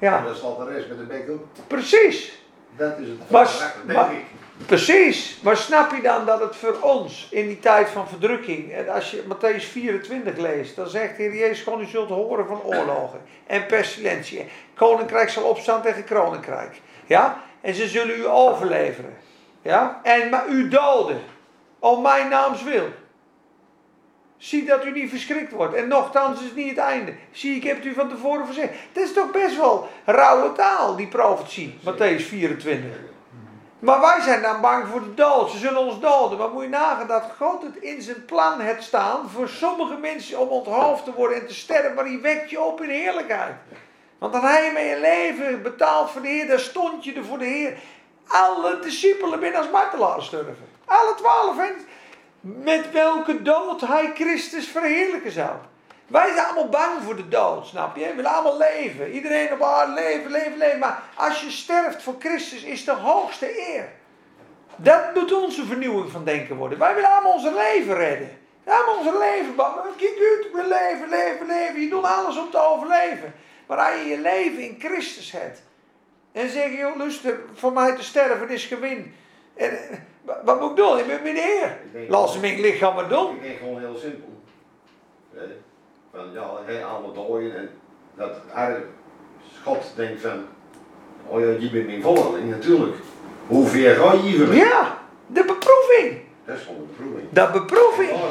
En Ja, dan slaat de rest met de bek precies. Dat is het karakter, denk maar- ik. Precies. Maar snap je dan dat het voor ons in die tijd van verdrukking, en als je Matthäus 24 leest, dan zegt de Heer Jezus gewoon, u zult horen van oorlogen en pestilentie. Koninkrijk zal opstaan tegen koninkrijk. Ja? En ze zullen u overleveren. Ja? En maar u doden. Om mijn naams wil. Zie dat u niet verschrikt wordt. En nochtans is het niet het einde. Zie, ik heb het u van tevoren gezegd. Dat is toch best wel rauwe taal, die profetie. Matthäus 24. Maar wij zijn dan bang voor de dood. Ze zullen ons doden. Maar moet je nagaan dat God het in zijn plan heeft staan voor sommige mensen om onthoofd te worden en te sterven. Maar die wekt je op in heerlijkheid. Want dan hij met je leven betaald voor de Heer. Daar stond je er voor de Heer. Alle discipelen binnen als martelaars sterven. Alle twaalf. En met welke dood hij Christus verheerlijken zou. Wij zijn allemaal bang voor de dood, snap je? We willen allemaal leven. Iedereen op aarde leven, leven, leven. Maar als je sterft voor Christus is de hoogste eer. Dat moet onze vernieuwing van denken worden. Wij willen allemaal onze leven redden. Allemaal onze leven. Kijk uit, we leven, leven, leven. Je doet alles om te overleven. Maar als je je leven in Christus hebt. En zeg je, joh, voor mij te sterven is gewin. En, wat moet ik doen? Ik ben meneer. Laat ze mijn lichaam maar doen. Ik denk gewoon heel simpel. Je? Van ja, hij allemaal dooien en dat eigenlijk God denkt van, oh ja, je bent mijn volgeling, natuurlijk. Hoe ver ga je hier? Ja, de beproeving. Dat is gewoon een beproeving. De beproeving. Oh,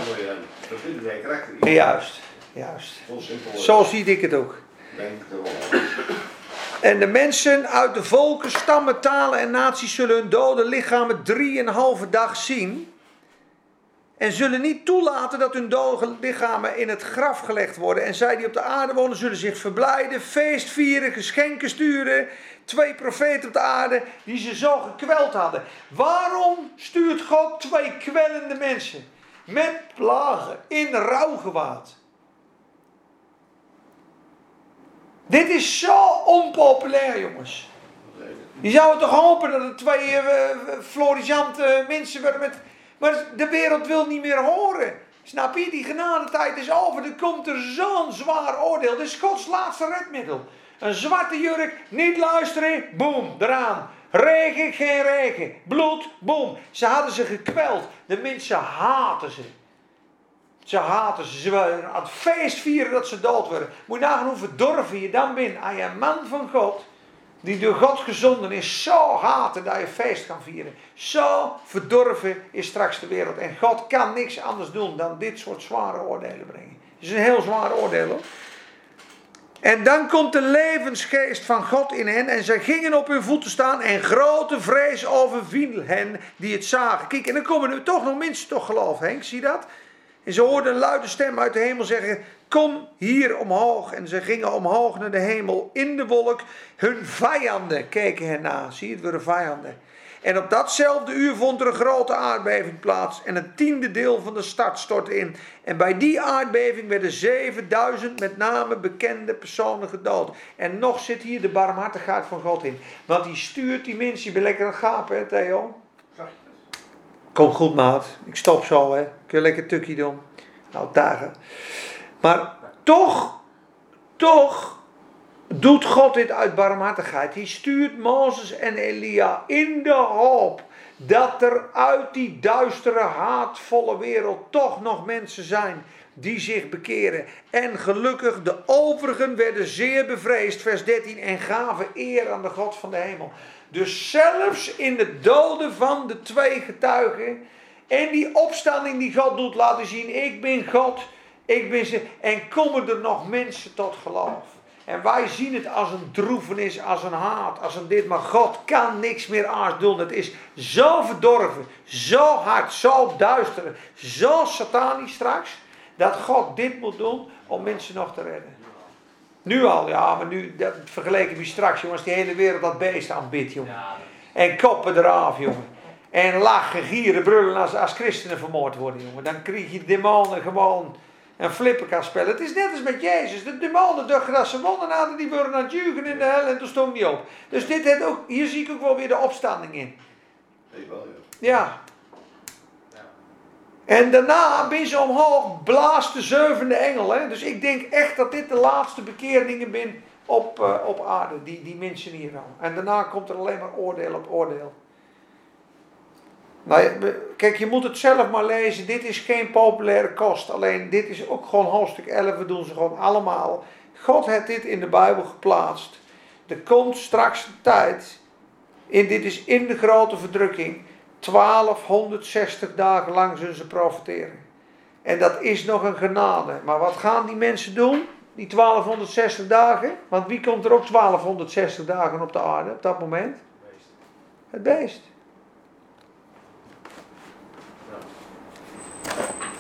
dat vinden karakter in. Juist, juist. Zo simpel. Zo zie ik het ook. Denk er wel. En de mensen uit de volken, stammen, talen en naties zullen hun dode lichamen drieënhalve dag zien. En zullen niet toelaten dat hun dode lichamen in het graf gelegd worden. En zij die op de aarde wonen zullen zich verblijden, feest vieren, geschenken sturen. Twee profeten op de aarde die ze zo gekweld hadden. Waarom stuurt God twee kwellende mensen? Met plagen, in rouwgewaad. Dit is zo onpopulair, jongens. Je zou toch hopen dat het twee uh, mensen werden met... Maar de wereld wil niet meer horen. Snap je? Die genadetijd is over. Er komt er zo'n zwaar oordeel. Dit is Gods laatste redmiddel. Een zwarte jurk, niet luisteren, boem, eraan. Regen, geen regen. Bloed, boem. Ze hadden ze gekweld. De mensen haten ze. Ze haten ze. Ze wilden aan het feest vieren dat ze dood werden. Moet je nagaan hoe verdorven je dan bent. Aan je man van God, die door God gezonden is, zo haten dat je feest kan vieren. Zo verdorven is straks de wereld. En God kan niks anders doen dan dit soort zware oordelen brengen. Het is een heel zwaar oordeel hoor. En dan komt de levensgeest van God in hen. En zij gingen op hun voeten staan. En grote vrees overviel hen die het zagen. Kijk, en dan komen er toch nog mensen toch geloof, Henk. Zie dat? En ze hoorden een luide stem uit de hemel zeggen: Kom hier omhoog. En ze gingen omhoog naar de hemel in de wolk. Hun vijanden keken hen na. Zie je het weer, vijanden. En op datzelfde uur vond er een grote aardbeving plaats. En een tiende deel van de stad stortte in. En bij die aardbeving werden 7000 met name bekende personen gedood. En nog zit hier de barmhartigheid van God in. Want die stuurt die mensen. Je bent lekker aan gapen, hè, Theo? Kom goed, maat. Ik stop zo, hè. Kun je lekker tukkie doen. Nou, dagen. Maar toch, toch doet God dit uit barmhartigheid. Hij stuurt Mozes en Elia in de hoop dat er uit die duistere, haatvolle wereld toch nog mensen zijn die zich bekeren. En gelukkig, de overigen werden zeer bevreesd, vers 13, en gaven eer aan de God van de hemel. Dus zelfs in de doden van de twee getuigen en die opstanding die God doet laten zien, ik ben God, ik ben ze, en komen er nog mensen tot geloof. En wij zien het als een droevenis, als een haat, als een dit. Maar God kan niks meer aars doen. Het is zo verdorven, zo hard, zo duister, zo satanisch straks. Dat God dit moet doen om mensen nog te redden. Nu al, ja, maar nu, dat vergeleken wie straks, jongens, die hele wereld dat beest aanbidt, jongen. En koppen eraf, jongen. En lachen, gieren, brullen als, als christenen vermoord worden, jongen. Dan krijg je demonen gewoon een flipper spelen. Het is net als met Jezus. De demonen dachten dat ze wonnen hadden, die worden aan het jugen in de hel en toen stond niet op. Dus dit heeft ook, hier zie ik ook wel weer de opstanding in. Ja. En daarna ben ze omhoog, blaast de zevende engel. Hè? Dus ik denk echt dat dit de laatste bekeringen zijn op, uh, op aarde, die, die mensen hier al. En daarna komt er alleen maar oordeel op oordeel. Nou, kijk, je moet het zelf maar lezen. Dit is geen populaire kost. Alleen dit is ook gewoon hoofdstuk 11. We doen ze gewoon allemaal. God heeft dit in de Bijbel geplaatst. Er komt straks een tijd. En dit is in de grote verdrukking. 1260 dagen lang zullen ze profiteren. En dat is nog een genade. Maar wat gaan die mensen doen? Die 1260 dagen? Want wie komt er ook 1260 dagen op de aarde op dat moment? Het beest. De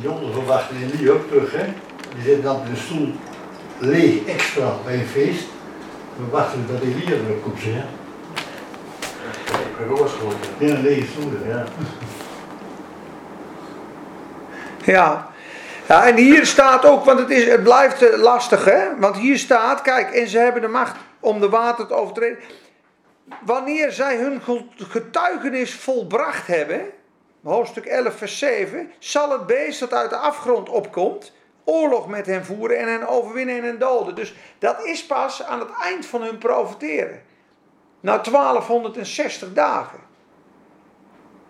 jongeren verwachten Elia ook terug, hè? Die zitten dan in een stoel leeg extra bij een feest. We wachten dat Elia er komt, hè? Ja, een lege stoel. Ja. Ja. ja, en hier staat ook, want het, is, het blijft eh, lastig hè. Want hier staat, kijk, en ze hebben de macht om de water te overtreden. Wanneer zij hun ge- getuigenis volbracht hebben, hoofdstuk 11 vers 7, zal het beest dat uit de afgrond opkomt, oorlog met hen voeren en hen overwinnen en hen doden. Dus dat is pas aan het eind van hun profiteren. Na 1260 dagen.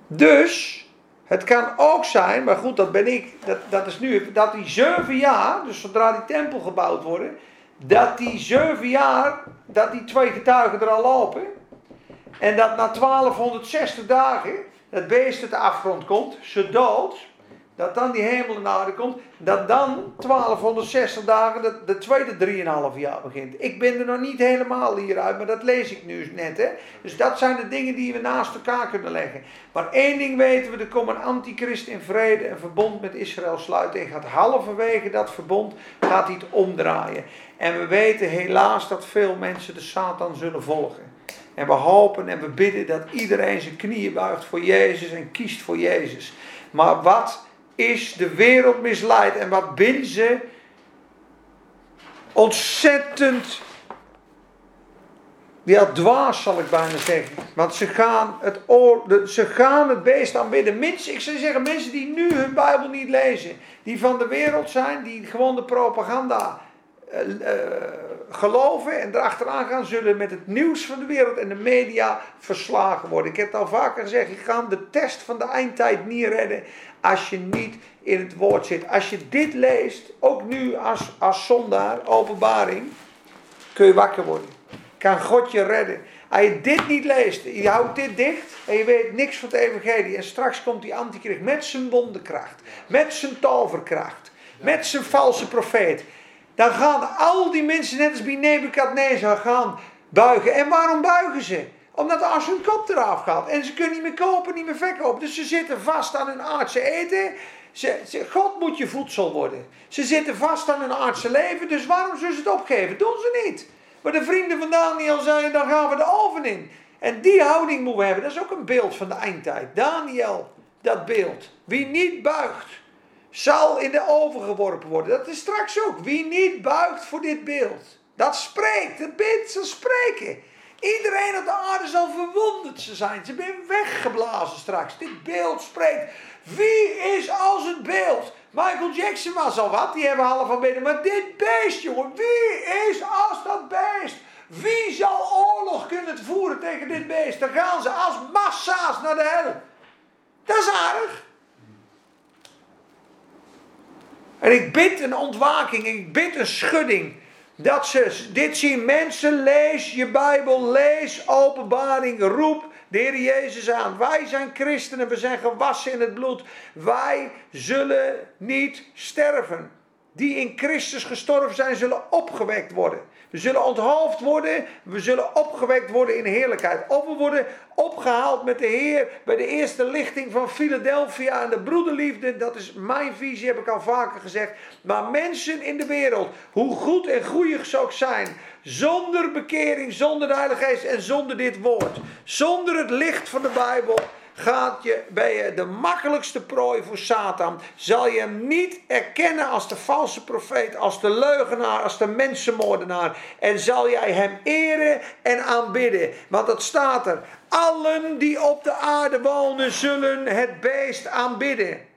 Dus, het kan ook zijn, maar goed, dat ben ik, dat, dat is nu, dat die zeven jaar, dus zodra die tempel gebouwd wordt, dat die zeven jaar, dat die twee getuigen er al lopen. En dat na 1260 dagen, dat beest uit de afgrond komt, ze dood. Dat dan die hemel en aarde komt. Dat dan 1260 dagen, de, de tweede 3,5 jaar begint. Ik ben er nog niet helemaal hieruit, maar dat lees ik nu net. Hè? Dus dat zijn de dingen die we naast elkaar kunnen leggen. Maar één ding weten we, er komt een antichrist in vrede, een verbond met Israël sluiten. En gaat halverwege dat verbond, gaat hij het omdraaien. En we weten helaas dat veel mensen de Satan zullen volgen. En we hopen en we bidden dat iedereen zijn knieën buigt voor Jezus en kiest voor Jezus. Maar wat is de wereld misleid en wat binnen ze ontzettend ja, dwaas zal ik bijna zeggen. Want ze gaan het, oor, ze gaan het beest aanbidden. Mensen, ik zou zeggen, mensen die nu hun Bijbel niet lezen. Die van de wereld zijn, die gewoon de propaganda eh, geloven en erachteraan gaan, zullen met het nieuws van de wereld en de media verslagen worden. Ik heb al vaker gezegd, je gaat de test van de eindtijd niet redden als je niet in het woord zit. Als je dit leest, ook nu als, als zondaar, openbaring, kun je wakker worden. Kan God je redden. Als je dit niet leest, je houdt dit dicht en je weet niks van het evangelie. En straks komt die antichrist met zijn wonderkracht, met zijn toverkracht, met zijn valse profeet. Dan gaan al die mensen, net als bij Nebukadnezar, gaan buigen. En waarom buigen ze? Omdat als hun kop eraf gaat. En ze kunnen niet meer kopen, niet meer verkopen. Dus ze zitten vast aan hun aardse eten. Ze, ze- God moet je voedsel worden. Ze zitten vast aan hun aardse leven. Dus waarom zullen ze het opgeven? Doen ze niet. Maar de vrienden van Daniel zeiden, dan gaan we de oven in. En die houding moeten we hebben. Dat is ook een beeld van de eindtijd. Daniel, dat beeld. Wie niet buigt, zal in de oven geworpen worden. Dat is straks ook. Wie niet buigt voor dit beeld. Dat spreekt. Het beeld zal spreken. Iedereen op de aarde zal verwonderd zijn. Ze zijn weggeblazen straks. Dit beeld spreekt. Wie is als het beeld? Michael Jackson was al wat, die hebben half aanbeden. Maar dit beest, jongen, wie is als dat beest? Wie zal oorlog kunnen voeren tegen dit beest? Dan gaan ze als massa's naar de hel. Dat is aardig. En ik bid een ontwaking, ik bid een schudding. Dat ze dit zien. Mensen, lees je Bijbel, lees openbaring, roep de Heer Jezus aan. Wij zijn christenen, we zijn gewassen in het bloed. Wij zullen niet sterven. Die in Christus gestorven zijn, zullen opgewekt worden. We zullen onthoofd worden, we zullen opgewekt worden in heerlijkheid. Of we worden opgehaald met de Heer bij de eerste lichting van Philadelphia en de broederliefde. Dat is mijn visie, heb ik al vaker gezegd. Maar mensen in de wereld, hoe goed en goeig ze ook zijn, zonder bekering, zonder de Heilige Geest en zonder dit woord, zonder het licht van de Bijbel, gaat je, ben je de makkelijkste prooi voor Satan. Zal je hem niet erkennen als de valse profeet, als de leugenaar, als de mensenmoordenaar. En zal jij hem eren en aanbidden. Want dat staat er. Allen die op de aarde wonen zullen het beest aanbidden.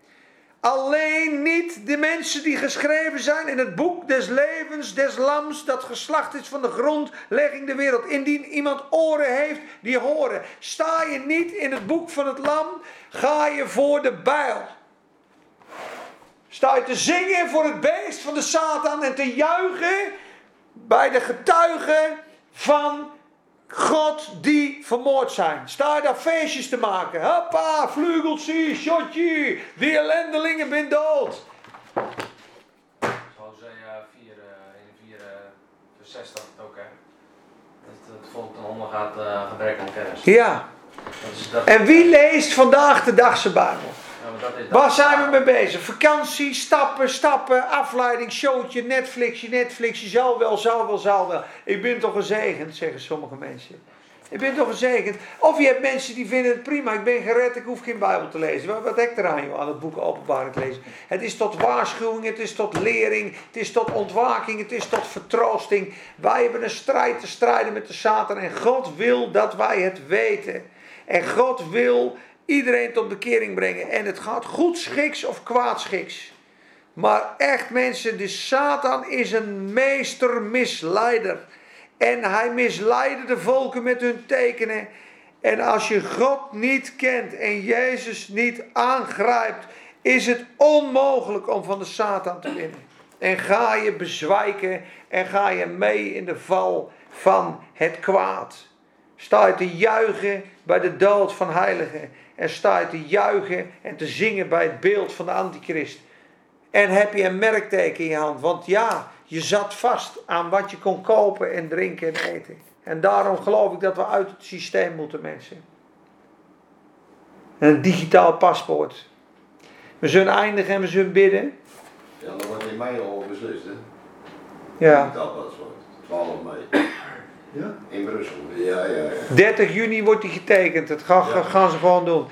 Alleen niet de mensen die geschreven zijn in het boek des levens des lams, dat geslacht is van de grondlegging der wereld. Indien iemand oren heeft, die horen. Sta je niet in het boek van het lam, ga je voor de bijl. Sta je te zingen voor het beest van de Satan en te juichen bij de getuigen van God die vermoord zijn. Sta je daar feestjes te maken. Hoppa, vlugeltje, shotje. Die ellendelingen zijn dood. Hosea 4, eh, in 4, eh, vers 6 staat het ook, hè. Dat het volk ten onder gaat eh, gebrek aan kennis. Ja. Dat is, dat, En wie leest vandaag de dag zijn Bijbel? Waar zijn we mee bezig? Vakantie, stappen, stappen, afleiding, showtje, Netflixje, Netflixje, zal wel, zal wel, zal wel. Ik ben toch gezegend, zeggen sommige mensen. Je bent toch gezegend. Of je hebt mensen die vinden het prima. Ik ben gered, ik hoef geen Bijbel te lezen. Wat, wat heb ik eraan joh, aan het boek openbaring lezen? Het is tot waarschuwing, het is tot lering, het is tot ontwaking, het is tot vertroosting. Wij hebben een strijd te strijden met de Satan. En God wil dat wij het weten. En God wil iedereen tot bekering brengen. En het gaat goed schiks of kwaadschiks. Maar echt mensen, de Satan is een meestermisleider. En hij misleidde de volken met hun tekenen. En als je God niet kent en Jezus niet aangrijpt, is het onmogelijk om van de Satan te winnen. En ga je bezwijken en ga je mee in de val van het kwaad. Sta je te juichen bij de dood van heiligen. En sta je te juichen en te zingen bij het beeld van de antichrist. En heb je een merkteken in je hand. Want ja, je zat vast aan wat je kon kopen en drinken en eten. En daarom geloof ik dat we uit het systeem moeten, mensen. Een digitaal paspoort. We zullen eindigen en we zullen bidden. Ja, dan wordt in mei al beslist, hè? Ja. Dat was wat. 12 mei. Ja? In Brussel. Ja, ja, ja. 30 juni wordt die getekend. Dat gaan, Ja. gaan ze gewoon doen.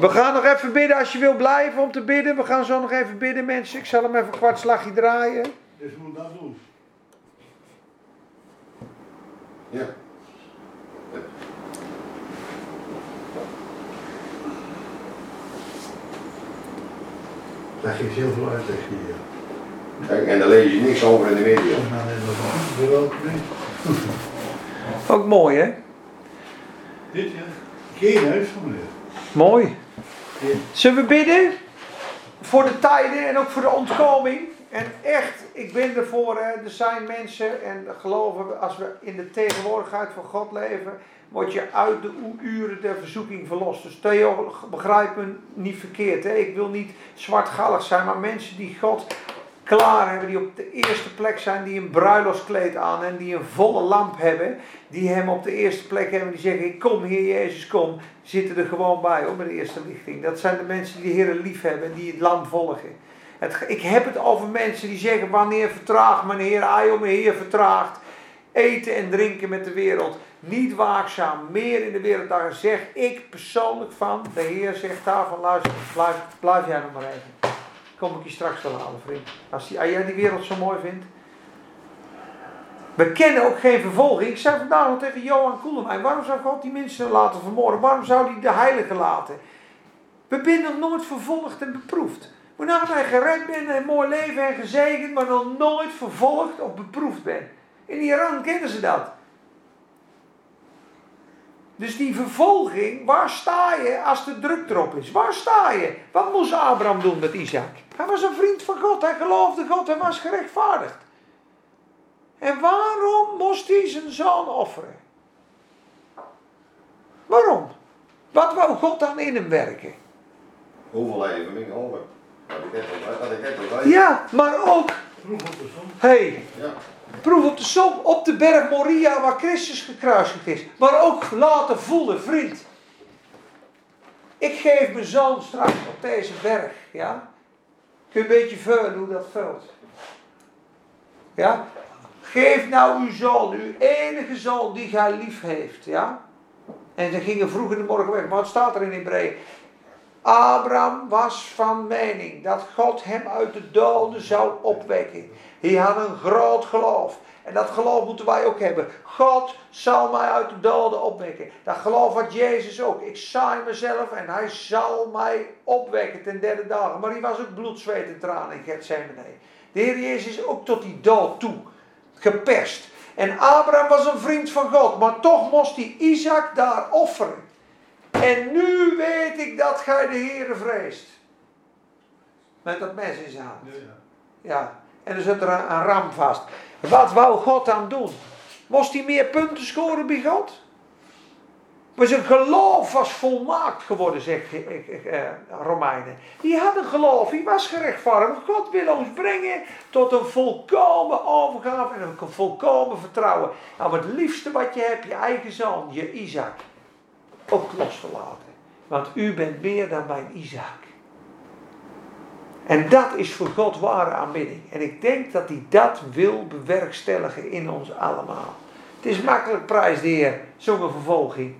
We gaan nog even bidden als je wil blijven om te bidden. We gaan zo nog even bidden, mensen. Ik zal hem even een kwartslagje draaien. Dus we moeten dat doen. Ja. Dat geeft heel veel uitleg hier. Kijk, en daar lees je niks over in de media. <laughs> Ook mooi, hè? Dit ja. Geen huis van meneer. Mooi. Zullen we bidden? Voor de tijden en ook voor de ontkoming. En echt, ik ben ervoor. Hè. Er zijn mensen en geloven we, als we in de tegenwoordigheid van God leven, word je uit de uren der verzoeking verlost. Dus Theo, begrijp me niet verkeerd. Hè. Ik wil niet zwartgallig zijn, maar mensen die God klaar hebben, die op de eerste plek zijn, die een bruiloftskleed aan en die een volle lamp hebben, die hem op de eerste plek hebben, die zeggen, kom Heer Jezus, kom, zitten er gewoon bij met de eerste lichting. Dat zijn de mensen die de Heer lief hebben en die het lam volgen. Het, ik heb het over mensen die zeggen, wanneer vertraagt mijn Heer, ai om mijn Heer vertraagt. Eten en drinken met de wereld. Niet waakzaam, meer in de wereld. Daar zeg ik persoonlijk van, de Heer zegt daarvan, luister, blijf, blijf jij nog maar even. Kom ik je straks wel halen, vriend. Als, die, jij die wereld zo mooi vindt. We kennen ook geen vervolging. Ik zei vandaag nog tegen Johan Koelemijn. Waarom zou God die mensen laten vermoorden? Waarom zou hij de heiligen laten? We zijn nog nooit vervolgd en beproefd. Maar nadat hij gered bent en mooi leven en gezegend, maar nog nooit vervolgd of beproefd bent. In Iran kennen ze dat. Dus die vervolging, waar sta je als de druk erop is? Waar sta je? Wat moest Abraham doen met Isaac? Hij was een vriend van God, hij geloofde God, hij was gerechtvaardigd. En waarom moest hij zijn zoon offeren? Waarom? Wat wou God dan in hem werken? Hoeveel leven ik over? Ja, maar ook, zon. hey, Ja. Proef op de som, op de berg Moria waar Christus gekruisigd is. Maar ook laten voelen, vriend. Ik geef mijn zoon straks op deze berg, ja. Kun je een beetje vullen hoe dat vult. Ja. Geef nou uw zoon, uw enige zoon die gij lief heeft, ja. En ze gingen vroeg in de morgen weg. Maar wat staat er in Hebreeën? Abraham was van mening dat God hem uit de doden zou opwekken. Hij had een groot geloof. En dat geloof moeten wij ook hebben. God zal mij uit de doden opwekken. Dat geloof had Jezus ook. Ik saai mezelf en hij zal mij opwekken ten derde dagen. Maar hij was ook bloed, zweet en tranen in Gethsemane. De Heer Jezus is ook tot die dood toe geperst. En Abraham was een vriend van God. Maar toch moest hij Isaac daar offeren. En nu weet ik dat gij de Heere vreest. Met dat mes in zijn hand. Ja, ja. Ja. En dan zit er een, ram vast. Wat wou God dan doen? Moest hij meer punten scoren bij God? Maar zijn geloof was volmaakt geworden, zegt eh, eh, Romeinen. Die had een geloof, die was gerechtvaardigd. God wil ons brengen tot een volkomen overgave en een volkomen vertrouwen. Nou, het liefste wat je hebt, je eigen zoon, je Isaac, ook los te laten. Want u bent meer dan mijn Isaac. En dat is voor God ware aanbidding. En ik denk dat hij dat wil bewerkstelligen in ons allemaal. Het is makkelijk prijs de Heer, zo'n vervolging.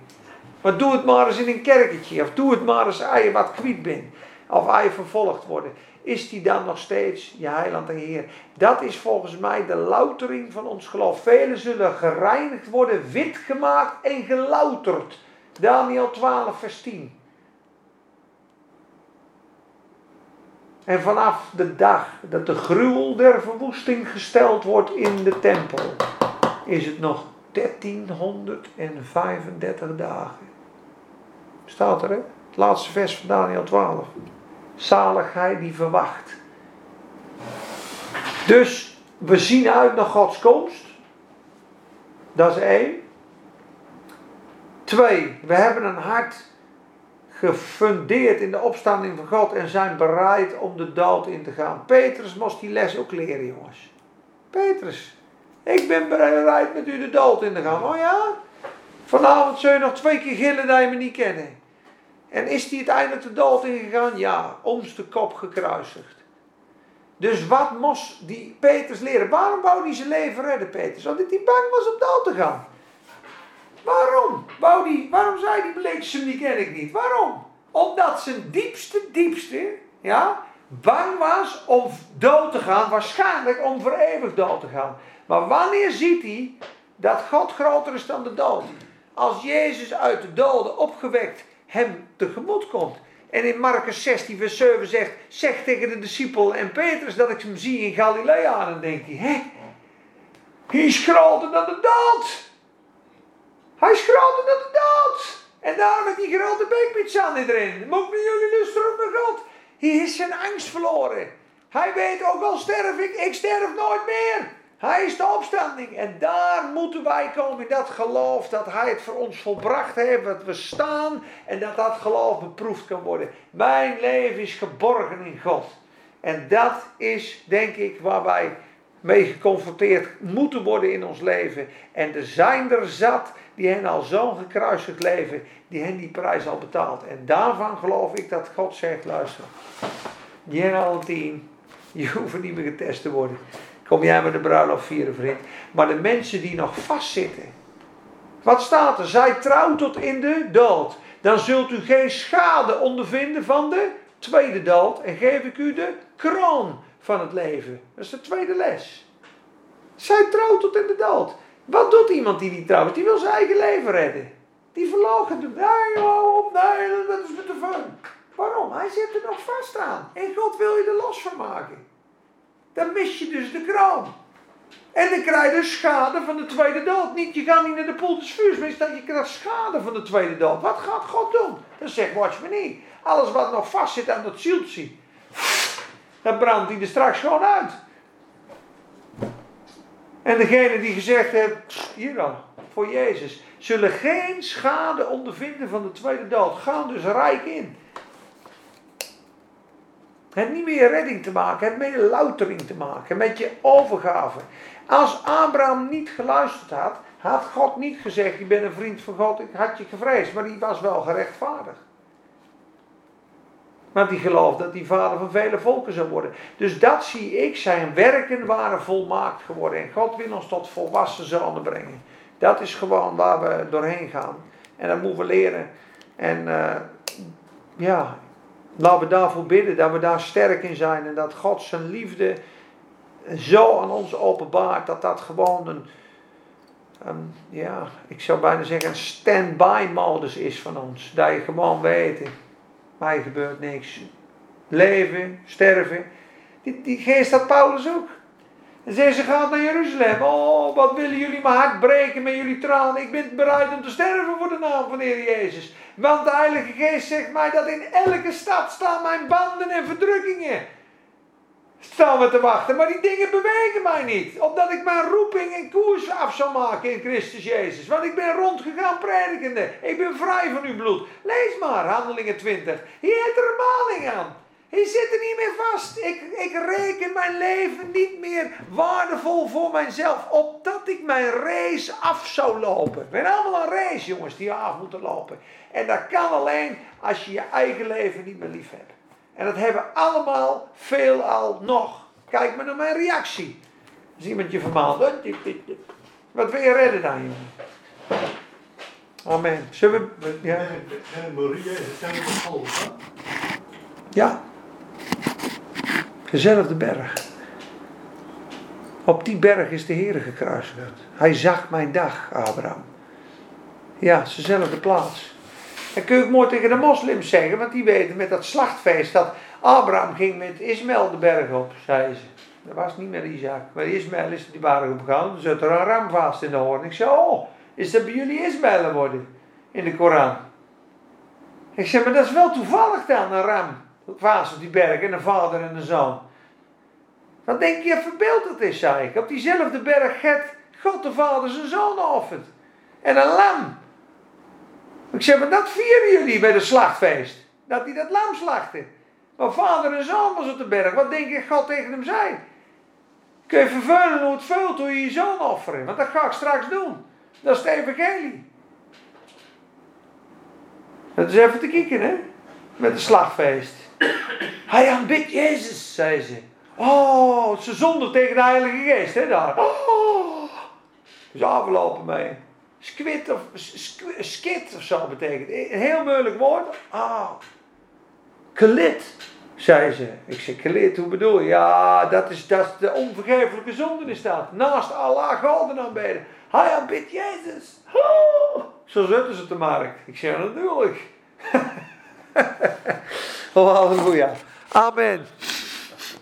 Maar doe het maar eens in een kerketje. Of doe het maar eens als je wat kwiet bent. Of als je vervolgd wordt. Is die dan nog steeds je heiland en Heer? Dat is volgens mij de loutering van ons geloof. Velen zullen gereinigd worden, wit gemaakt en gelouterd. Daniel 12, vers 10. En vanaf de dag dat de gruwel der verwoesting gesteld wordt in de tempel, is het nog 1335 dagen. Staat er? Het laatste vers van Daniel 12. Zaligheid die verwacht. Dus we zien uit naar Gods komst. Dat is één. Twee, we hebben een hart gefundeerd in de opstanding van God en zijn bereid om de dood in te gaan. Petrus moest die les ook leren, jongens. Petrus, ik ben bereid met u de dood in te gaan. Oh ja? Vanavond zul je nog twee keer gillen dat je me niet kennen. En is hij uiteindelijk de dood ingegaan? Ja, ons de kop gekruisigd. Dus wat moest die Petrus leren? Waarom wou hij zijn leven redden, Petrus? Omdat hij bang was om dood te gaan. Waarom? Wou die, waarom zei die bleekse die ken ik niet? Waarom? Omdat zijn diepste, diepste, ja, bang was om dood te gaan, waarschijnlijk om voor eeuwig dood te gaan. Maar wanneer ziet hij dat God groter is dan de dood? Als Jezus uit de doden opgewekt hem tegemoet komt. En in Marcus 16, vers 7 zegt: Zeg tegen de discipel en Petrus dat ik hem zie in Galilea. En dan denkt hij: Hé, hij is groter dan de dood. Hij is groter dan de dood. En daarom met die grote beekpizza erin. Moet met jullie luisteren naar God? Hij is zijn angst verloren. Hij weet ook al sterf ik, ik sterf nooit meer. Hij is de opstanding. En daar moeten wij komen in dat geloof dat Hij het voor ons volbracht heeft. Dat we staan en dat dat geloof beproefd kan worden. Mijn leven is geborgen in God. En dat is denk ik waar wij mee geconfronteerd moeten worden in ons leven. En er zijn er zat die hen al zo'n gekruisigd leven, die hen die prijs al betaald. En daarvan geloof ik dat God zegt, luister, jij al tien, je <laughs> hoeft niet meer getest te worden. Kom jij met de bruiloft vieren, vriend. Maar de mensen die nog vastzitten. Wat staat er? Zij trouw tot in de dood. Dan zult u geen schade ondervinden van de tweede dood. En geef ik u de kroon van het leven. Dat is de tweede les. Zij trouw tot in de dood. Wat doet iemand die niet trouwt? Die wil zijn eigen leven redden. Die verlogen doet. Nee joh, nee, dat is me te fun. Waarom? Hij zit er nog vast aan. En God wil je er los van maken. Dan mis je dus de kroon. En dan krijg je schade van de tweede dood. Niet, je gaat niet naar de poel des vuurs, maar je krijgt schade van de tweede dood. Wat gaat God doen? Dan zegt watch me niet. Alles wat nog vast zit aan dat zieltje, dat brandt hij er straks gewoon uit. En degene die gezegd heeft, hier dan, voor Jezus, zullen geen schade ondervinden van de tweede dood. Gaan dus rijk in. Het niet meer redding te maken, het meer loutering te maken, met je overgave. Als Abraham niet geluisterd had, had God niet gezegd, je bent een vriend van God, ik had je gevreesd, maar die was wel gerechtvaardigd. Want die geloofde dat hij vader van vele volken zou worden. Dus dat zie ik, zijn werken waren volmaakt geworden. En God wil ons tot volwassen zonen brengen. Dat is gewoon waar we doorheen gaan. En dat moeten we leren. En uh, ja, laten we daarvoor bidden, dat we daar sterk in zijn. En dat God zijn liefde zo aan ons openbaart, dat dat gewoon een, een ja, ik zou bijna zeggen, een stand-by modus is van ons. Dat je gewoon weet, mij gebeurt niks. Leven, sterven. Die, die geest had Paulus ook. En zei ze gaat naar Jeruzalem. Oh, wat willen jullie mijn hart breken met jullie tranen. Ik ben bereid om te sterven voor de naam van de Heer Jezus. Want de Heilige Geest zegt mij dat in elke stad staan mijn banden en verdrukkingen. Staan we te wachten, maar die dingen bewegen mij niet. Omdat ik mijn roeping en koers af zal maken in Christus Jezus. Want ik ben rondgegaan predikende. Ik ben vrij van uw bloed. Lees maar, Handelingen 20. Hier heeft er maling aan. Hij zit er niet meer vast. Ik, ik reken mijn leven niet meer waardevol voor mijzelf. Opdat ik mijn race af zou lopen. We hebben allemaal een race, jongens, die af moeten lopen. En dat kan alleen als je je eigen leven niet meer lief hebt. En dat hebben we allemaal veelal nog. Kijk maar naar mijn reactie. Als iemand je vermaalt. Wat wil je redden dan, jongen? Amen. Zullen we... Ja? Ja. Dezelfde berg. Op die berg is de Heer gekruisigd. Hij zag mijn dag, Abraham. Ja, dezelfde plaats. En kun je ook mooi tegen de moslims zeggen, want die weten met dat slachtfeest dat Abraham ging met Ismaël de berg op, zei ze. Dat was niet meer Isaac, maar Ismaël is die berg opgegaan. Er zat er een ram vast in de hoorn. Ik zei, oh, is dat bij jullie Ismaël worden in de Koran? Ik zeg, maar dat is wel toevallig dan, een ram vast op die berg en een vader en een zoon. Wat denk je verbeeld het is, zei ik. Op diezelfde berg gaat God de Vader zijn zoon offert. En een lam. Ik zeg, maar dat vieren jullie bij de slachtfeest. Dat hij dat lam slachtte. Maar vader en zoon was op de berg. Wat denk je God tegen hem zei? Kun je vervullen hoe het vult hoe je je zoon offeren. Want dat ga ik straks doen. Dat is het evangelie. Dat is even te kijken, hè. Met de slagfeest. Hij aanbidt Jezus, zei ze. Oh, ze zonder tegen de Heilige Geest, hè, daar. Oh, is afgelopen mee. Squid of skit of zo betekent. Een heel moeilijk woord. Ah. Kalit, zei ze. Ik zei, kalit, hoe bedoel je? Ja, dat is, dat de onvergeeflijke zonde is dat. Naast Allah God aanbeden. Hij aanbidt Jezus. Zo zetten ze de markt. Ik zeg, natuurlijk. <laughs> oh, halleluja. Amen.